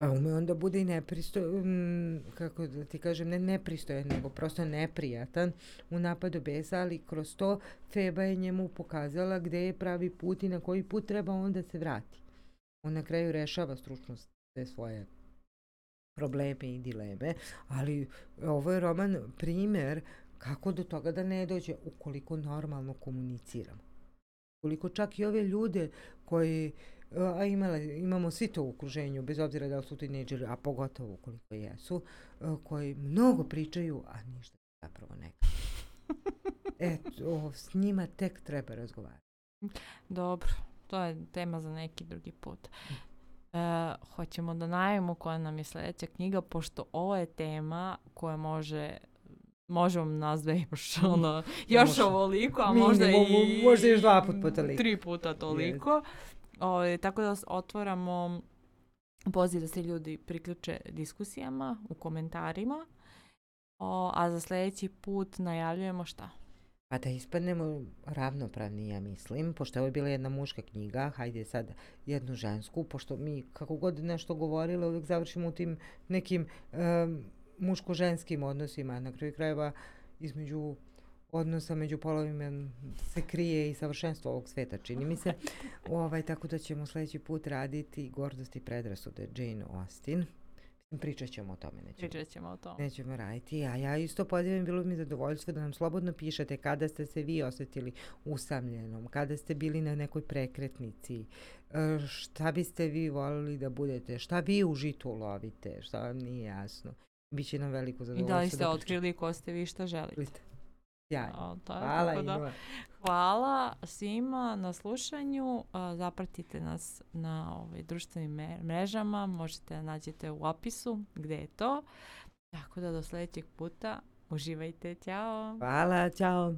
A ume onda bude i nepristojan, kako da ti kažem, ne nepristojan, nego prosto neprijatan u napadu besa, ali kroz to Feba je njemu pokazala gde je pravi put i na koji put treba on da se vrati. On na kraju rešava stručnost te svoje probleme i dileme, ali ovo je roman primer kako do toga da ne dođe ukoliko normalno komuniciramo. Ukoliko čak i ove ljude koji a imale, imamo svi to u okruženju, bez obzira da li su tineđeri, a pogotovo ukoliko jesu, koji mnogo pričaju, a ništa zapravo ne Eto, s njima tek treba razgovarati. Dobro, to je tema za neki drugi put. E, hoćemo da najavimo koja nam je sledeća knjiga, pošto ovo je tema koja može možemo nas da još ono, još ovoliko, a možda i možda još dva put po toliko. Tri puta toliko. Yes. O, tako da otvaramo poziv da se ljudi priključe diskusijama u komentarima. O, a za sledeći put najavljujemo šta? Pa da ispadnemo ravnopravni, ja mislim, pošto ovo je bila jedna muška knjiga, hajde sad jednu žensku, pošto mi kako god nešto govorili, uvijek završimo u tim nekim um, muško-ženskim odnosima, na kraju krajeva između odnosa među polovima se krije i savršenstvo ovog sveta, čini mi se. ovaj, tako da ćemo sledeći put raditi Gordost i predrasude Jane Austen. Pričat ćemo o tome. Nećemo, Pričat ćemo o tome. Nećemo raditi. A ja isto pozivam, bilo mi zadovoljstvo da nam slobodno pišete kada ste se vi osetili usamljenom, kada ste bili na nekoj prekretnici, šta biste vi volili da budete, šta vi u žitu lovite, šta vam nije jasno. Biće nam veliko zadovoljstvo. I da li ste da otkrili ko ste vi šta želite. Sjajno. Hvala tako da. Hvala svima na slušanju. Zapratite nas na ovaj, društvenim mrežama. Možete da nađete u opisu gde je to. Tako da do sledećeg puta uživajte. Ćao. Hvala, ćao.